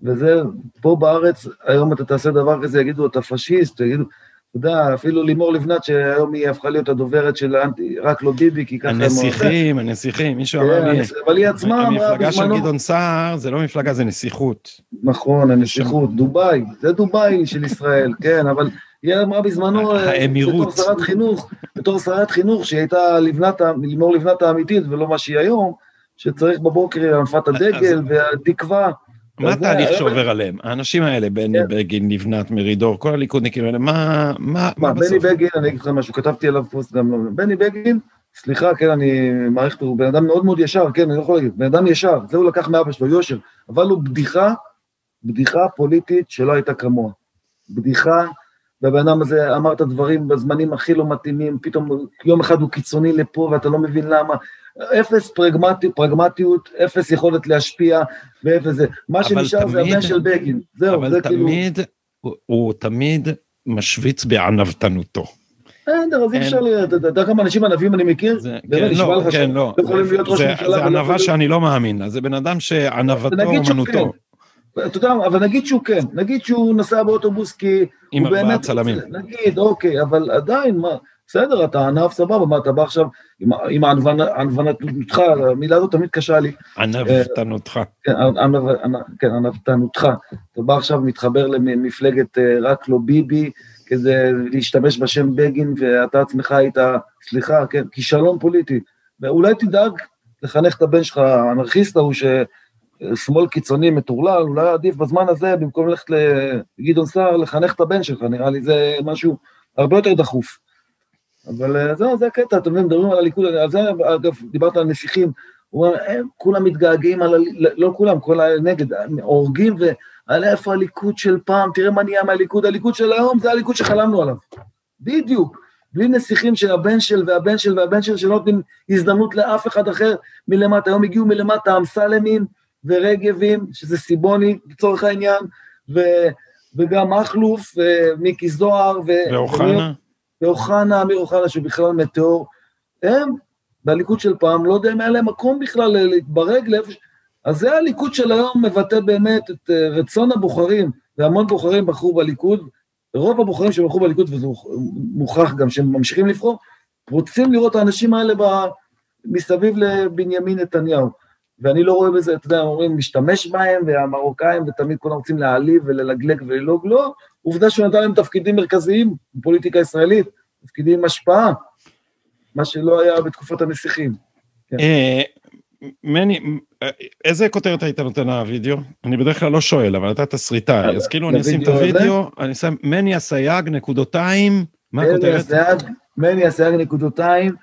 וזה, פה בארץ, היום אתה תעשה דבר כזה, יגידו, אתה פשיסט, יגידו, אתה יודע, אפילו לימור לבנת, שהיום היא הפכה להיות הדוברת של האנטי, רק לא ביבי, כי ככה... הנסיכים, הנסיכים, מישהו אמר לי... אבל היא עצמה אמרה בזמנו... המפלגה של גדעון סער זה לא מפלגה, זה נסיכות. נכון, הנסיכות, דובאי, זה דובאי של ישראל, כן, אבל היא אמרה בזמנו, אה, האמירות. בתור שרת חינוך, בתור שרת חינוך, שהיא הייתה לבנת, לימור לבנת האמיתית ולא מה שהיא היום, שצריך בבוקר הנפת הדגל והתקווה. מה התהליך שעובר עליהם? האנשים האלה, בני כן. בגין, לבנת, מרידור, כל הליכודניקים האלה, מה, מה, מה? בני בגין, אני אגיד לך משהו, כתבתי עליו פוסט גם, בני בגין, סליחה, כן, אני מעריך אותו, הוא בן אדם מאוד מאוד ישר, כן, אני לא יכול להגיד, בן אדם ישר, זה הוא לקח מאבא שלו, יושר, אבל הוא בדיחה, בדיחה פוליטית שלא הייתה כמוה. בדיחה והבן אדם הזה אמר את הדברים בזמנים הכי לא מתאימים, פתאום יום אחד הוא קיצוני לפה ואתה לא מבין למה. אפס פרגמטיות, פרגמטיות, אפס יכולת להשפיע ואפס זה. מה שנשאר זה הבן של בגין, זהו, זה כאילו... אבל תמיד, הוא תמיד משוויץ בענוותנותו. בסדר, אז אי אפשר, אתה יודע כמה אנשים ענבים אני מכיר? כן, לא, כן, לא. זה ענווה שאני לא מאמין לה, זה בן אדם שענוותו אומנותו. אתה יודע, אבל נגיד שהוא כן, נגיד שהוא נסע באוטובוס כי עם ארבעה צלמים. נגיד, אוקיי, אבל עדיין, מה, בסדר, אתה ענף סבבה, מה אתה בא עכשיו עם ענוונותך, המילה הזאת תמיד קשה לי. ענוותנותך. כן, כן, ענוותנותך. אתה בא עכשיו, מתחבר למפלגת אה, רק לא ביבי, כדי להשתמש בשם בגין, ואתה עצמך היית, סליחה, כן, כישלון פוליטי. ואולי תדאג לחנך את הבן שלך, האנרכיסט ההוא, שמאל קיצוני מטורלל, אולי עדיף בזמן הזה, במקום ללכת לגדעון סער, לחנך את הבן שלך, נראה לי זה משהו הרבה יותר דחוף. אבל אה, זהו, זה הקטע, אתם מדברים על הליכוד, על זה, אגב, דיברת על נסיכים, הוא אומר, הם כולם מתגעגעים על, ה... לא כולם, כל הנגד, הורגים, ועל איפה הליכוד של פעם, תראה מה נהיה מהליכוד, הליכוד של היום זה הליכוד שחלמנו עליו. בדיוק. בלי נסיכים של הבן של והבן של והבן של, שלא נותנים הזדמנות לאף אחד אחר מלמטה. היום הגיעו מלמטה אמסלמים ורגבים, שזה סיבוני לצורך העניין, ו... וגם מכלוף, ומיקי זוהר, ו... ואוחנה. ואוחנה, אמיר אוחנה, שהוא בכלל מטאור. הם, בליכוד של פעם, לא יודע אם היה להם מקום בכלל להתברג לאיפה ש... אז זה הליכוד של היום מבטא באמת את אה, רצון הבוחרים, והמון בוחרים בחרו בליכוד, רוב הבוחרים שבחרו בליכוד, וזה מוכח גם שהם ממשיכים לבחור, רוצים לראות את האנשים האלה ב... מסביב לבנימין נתניהו. ואני לא רואה בזה, אתה יודע, אומרים, משתמש בהם, והמרוקאים, ותמיד כולם רוצים להעליב וללגלג וללעוג, לא, עובדה שהוא נתן להם תפקידים מרכזיים בפוליטיקה הישראלית, תפקידים עם השפעה, מה שלא היה בתקופת הנסיכים. כן. אה, מני, איזה כותרת היית נותן לוידאו? אני בדרך כלל לא שואל, אבל אתה תסריטאי, אז כאילו אני אשים את הוידאו, אני שם מני אסייג, נקודותיים, מה הכותרת? מני אסייג, נקודותיים.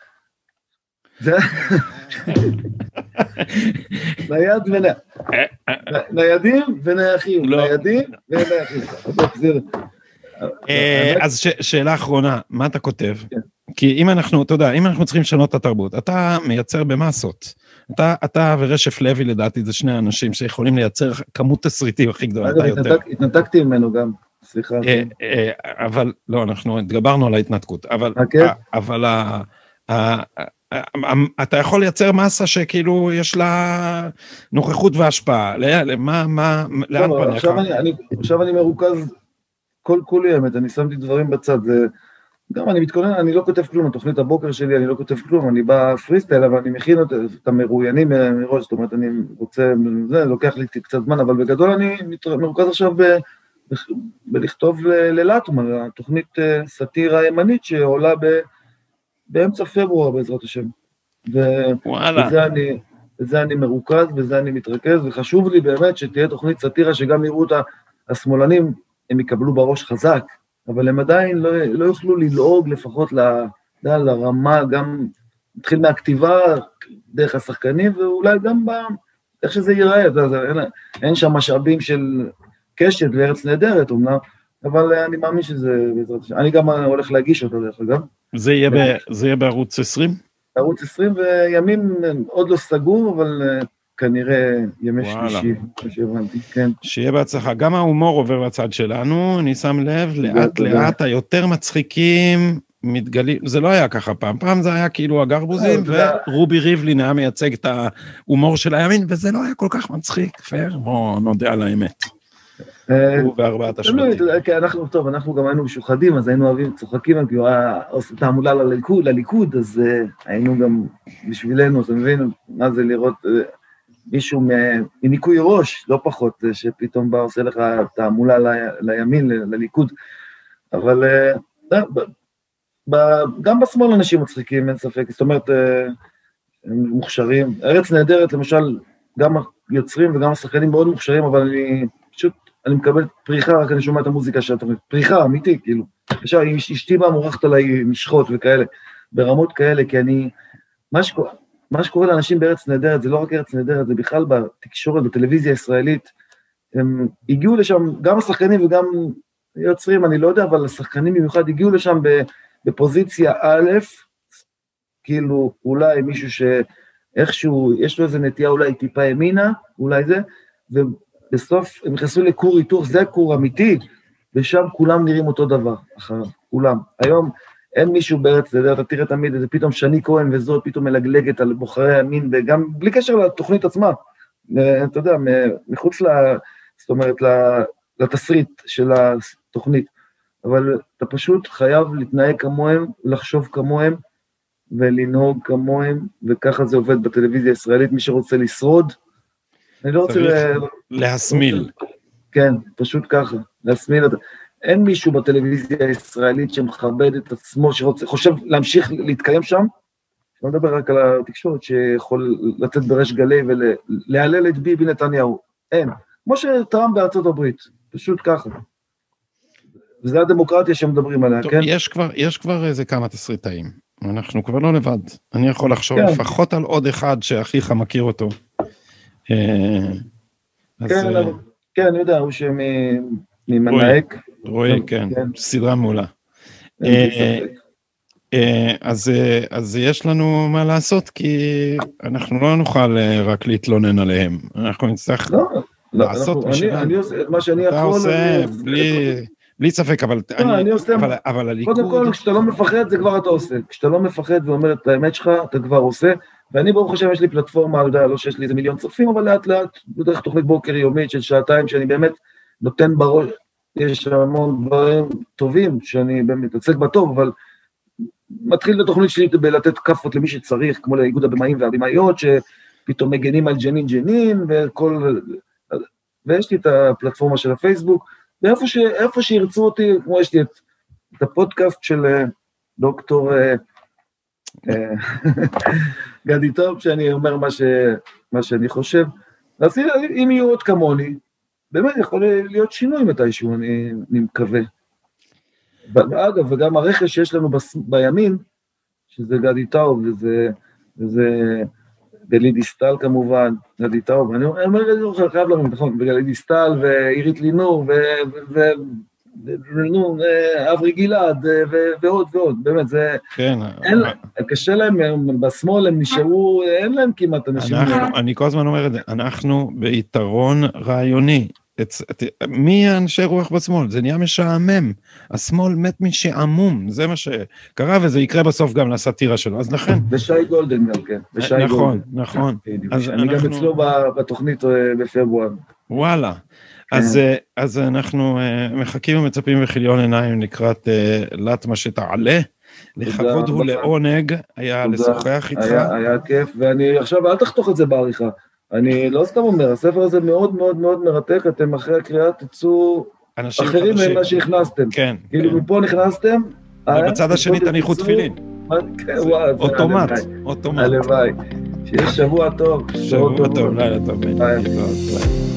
נייד ונייח. ניידים ונייחים, לא. ניידים ונייחים. אה, אז שאלה אחרונה, מה אתה כותב? כן. כי אם אנחנו, אתה יודע, אם אנחנו צריכים לשנות את התרבות, אתה מייצר במסות. אתה, אתה ורשף לוי לדעתי זה שני אנשים שיכולים לייצר כמות תסריטים הכי גדולה, אתה יותר. התנתקתי ממנו גם, סליחה. אה, כן. אה, אבל לא, אנחנו התגברנו על ההתנתקות, אבל, אוקיי. אבל אתה יכול לייצר מסה שכאילו יש לה נוכחות והשפעה, מה, מה, לאן פניך? עכשיו אני, עכשיו אני מרוכז כל כולי האמת, אני שמתי דברים בצד, זה, גם אני מתכונן, אני לא כותב כלום, התוכנית הבוקר שלי אני לא כותב כלום, אני בא פרי סטייל, אבל אני מכין את המרואיינים מראש, זאת אומרת, אני רוצה, זה לוקח לי קצת זמן, אבל בגדול אני מרוכז עכשיו ב, בלכתוב ללטמן, התוכנית אה, סאטירה ימנית שעולה ב... באמצע פברואר בעזרת השם. וואלה. אני, בזה אני מרוכז, בזה אני מתרכז, וחשוב לי באמת שתהיה תוכנית סאטירה שגם יראו אותה, השמאלנים, הם יקבלו בראש חזק, אבל הם עדיין לא, לא יוכלו ללעוג לפחות ל, ל, לרמה, גם, נתחיל מהכתיבה, דרך השחקנים, ואולי גם ב... איך שזה ייראה, אין, אין שם משאבים של קשת וארץ נהדרת אמנם, אבל אני מאמין שזה בעזרת השם. אני גם הולך להגיש אותו דרך אגב. זה יהיה, ב, זה יהיה בערוץ 20? ערוץ 20 וימים עוד לא סגור, אבל כנראה ימי שלישי, כמו שהבנתי, כן. שיהיה בהצלחה. גם ההומור עובר לצד שלנו, אני שם לב, לאט לאט היותר מצחיקים מתגלים, זה לא היה ככה פעם, פעם זה היה כאילו הגרבוזים, ורובי ריבלין היה מייצג את ההומור של הימין, וזה לא היה כל כך מצחיק, פייר, בואו נודה על האמת. אה, הוא וארבעת השבטים. כן, אנחנו, טוב, אנחנו גם היינו משוחדים, אז היינו אוהבים, צוחקים, כי הוא היה עושה תעמולה לליכוד, אז אה, היינו גם בשבילנו, אתה מבין, מה זה לראות אה, מישהו מניקוי ראש, לא פחות, שפתאום בא עושה לך תעמולה לימין, לליכוד. אבל גם בשמאל אנשים מצחיקים, אין ספק, זאת אומרת, הם מוכשרים. ארץ נהדרת, למשל, גם היוצרים וגם השחקנים מאוד מוכשרים, אבל אני פשוט אני מקבל פריחה, רק אני שומע את המוזיקה של התוכנית. פריחה, אמיתי, כאילו. עכשיו, אשתי באה מורחת עליי משחות וכאלה, ברמות כאלה, כי אני... מה שקורה, מה שקורה לאנשים בארץ נהדרת, זה לא רק ארץ נהדרת, זה בכלל בתקשורת, בטלוויזיה הישראלית. הם הגיעו לשם, גם השחקנים וגם יוצרים, אני לא יודע, אבל השחקנים במיוחד הגיעו לשם בפוזיציה א', כאילו אולי מישהו שאיכשהו, יש לו איזה נטייה אולי טיפה ימינה, אולי זה, בסוף הם נכנסו לכור היתוך, זה כור אמיתי, ושם כולם נראים אותו דבר, אחריו, כולם. היום אין מישהו בארץ, אתה יודע, אתה תראה תמיד איזה פתאום שני כהן וזאת פתאום מלגלגת על בוחרי הימין, וגם בלי קשר לתוכנית עצמה, אה, אתה יודע, מחוץ ל... זאת אומרת, לתסריט של התוכנית. אבל אתה פשוט חייב להתנהג כמוהם, לחשוב כמוהם, ולנהוג כמוהם, וככה זה עובד בטלוויזיה הישראלית, מי שרוצה לשרוד, אני לא רוצה... להסמיל. כן, פשוט ככה, להסמיל אותה. אין מישהו בטלוויזיה הישראלית שמכבד את עצמו, שרוצה, חושב להמשיך להתקיים שם, לא מדבר רק על התקשורת, שיכול לצאת בריש גלי ולהלל את ביבי נתניהו. אין. כמו שטראמפ בארצות הברית, פשוט ככה. וזה הדמוקרטיה שמדברים עליה, טוב, כן? יש כבר, יש כבר איזה כמה תסריטאים. אנחנו כבר לא לבד. אני יכול לחשוב כן. לפחות על עוד אחד שאחיך מכיר אותו. אה, כן, אה, כן, אני יודע, הוא שממנהק. רועי, כן, כן. סדרה מעולה. אה, אז, אז יש לנו מה לעשות, כי אנחנו לא נוכל רק להתלונן עליהם. אנחנו נצטרך לא, לא, לעשות אנחנו- אני- משלנו. אני עושה את מה שאני יכול. אתה עושה, אני- בלי, בלי ספק, אבל לא, אני עושה- אבל, אבל הליכוד, קודם כל, כשאתה לא מפחד, זה כבר אתה עושה. כשאתה לא מפחד ואומר את האמת שלך, אתה כבר עושה. ואני, ברוך השם, יש לי פלטפורמה, יודע, לא שיש לי איזה מיליון צופים, אבל לאט לאט, בדרך תוכנית בוקר יומית של שעתיים, שאני באמת נותן בראש, יש המון דברים טובים, שאני באמת מתעסק בטוב, אבל מתחיל את התוכנית שלי בלתת כאפות למי שצריך, כמו לאיגוד הבמאים והבמאיות, שפתאום מגנים על ג'נין ג'נין, וכל... ויש לי את הפלטפורמה של הפייסבוק, ואיפה ש... שירצו אותי, כמו יש לי את, את הפודקאסט של אה, דוקטור אה, גדי טוב, שאני אומר מה, ש... מה שאני חושב. אז אם יהיו עוד כמוני, באמת יכול להיות שינוי מתישהו, אני, אני מקווה. ואגב, וגם הרכש שיש לנו בס... בימין, שזה גדי טאוב, וזה, וזה גלית דיסטל כמובן, גדי טאוב, אני אומר, אני אני חייב להגיד, נכון, וגלית דיסטל, ועירית לינור, ו... ו... ו- נו, אה, אברי גלעד, אה, ועוד ועוד, באמת, זה, כן, אין להם, קשה להם, הם בשמאל הם נשארו, אין להם כמעט אנשים. אנחנו, אני כל הזמן אומר את זה, אנחנו ביתרון רעיוני. את, את, מי האנשי רוח בשמאל? זה נהיה משעמם. השמאל מת משעמום, זה מה שקרה, וזה יקרה בסוף גם לסאטירה שלו. אז לכן, ושי גולדן גם כן, ושי נכון, גולדן. נכון. אז אני גם אנחנו- אצלו ב- בתוכנית אה, בפברואר. וואלה. אז, אה, אז אנחנו אה, מחכים ומצפים בכיליון עיניים לקראת אה, לטמה שתעלה. לכבוד הוא. לעונג, היה. לשוחח איתך. היה, היה כיף, ואני עכשיו, אל תחתוך את זה בעריכה. אני לא סתם אומר, הספר הזה מאוד מאוד מאוד מרתק, אתם אחרי הקריאה תצאו אחרים. ממה שהכנסתם. כן, כאילו כן. מפה נכנסתם, ובצד השני תניחו תפילין. כן, אוטומט, אוטומט. הלוואי. שיהיה שבוע טוב. שבוע טוב. לילה טוב.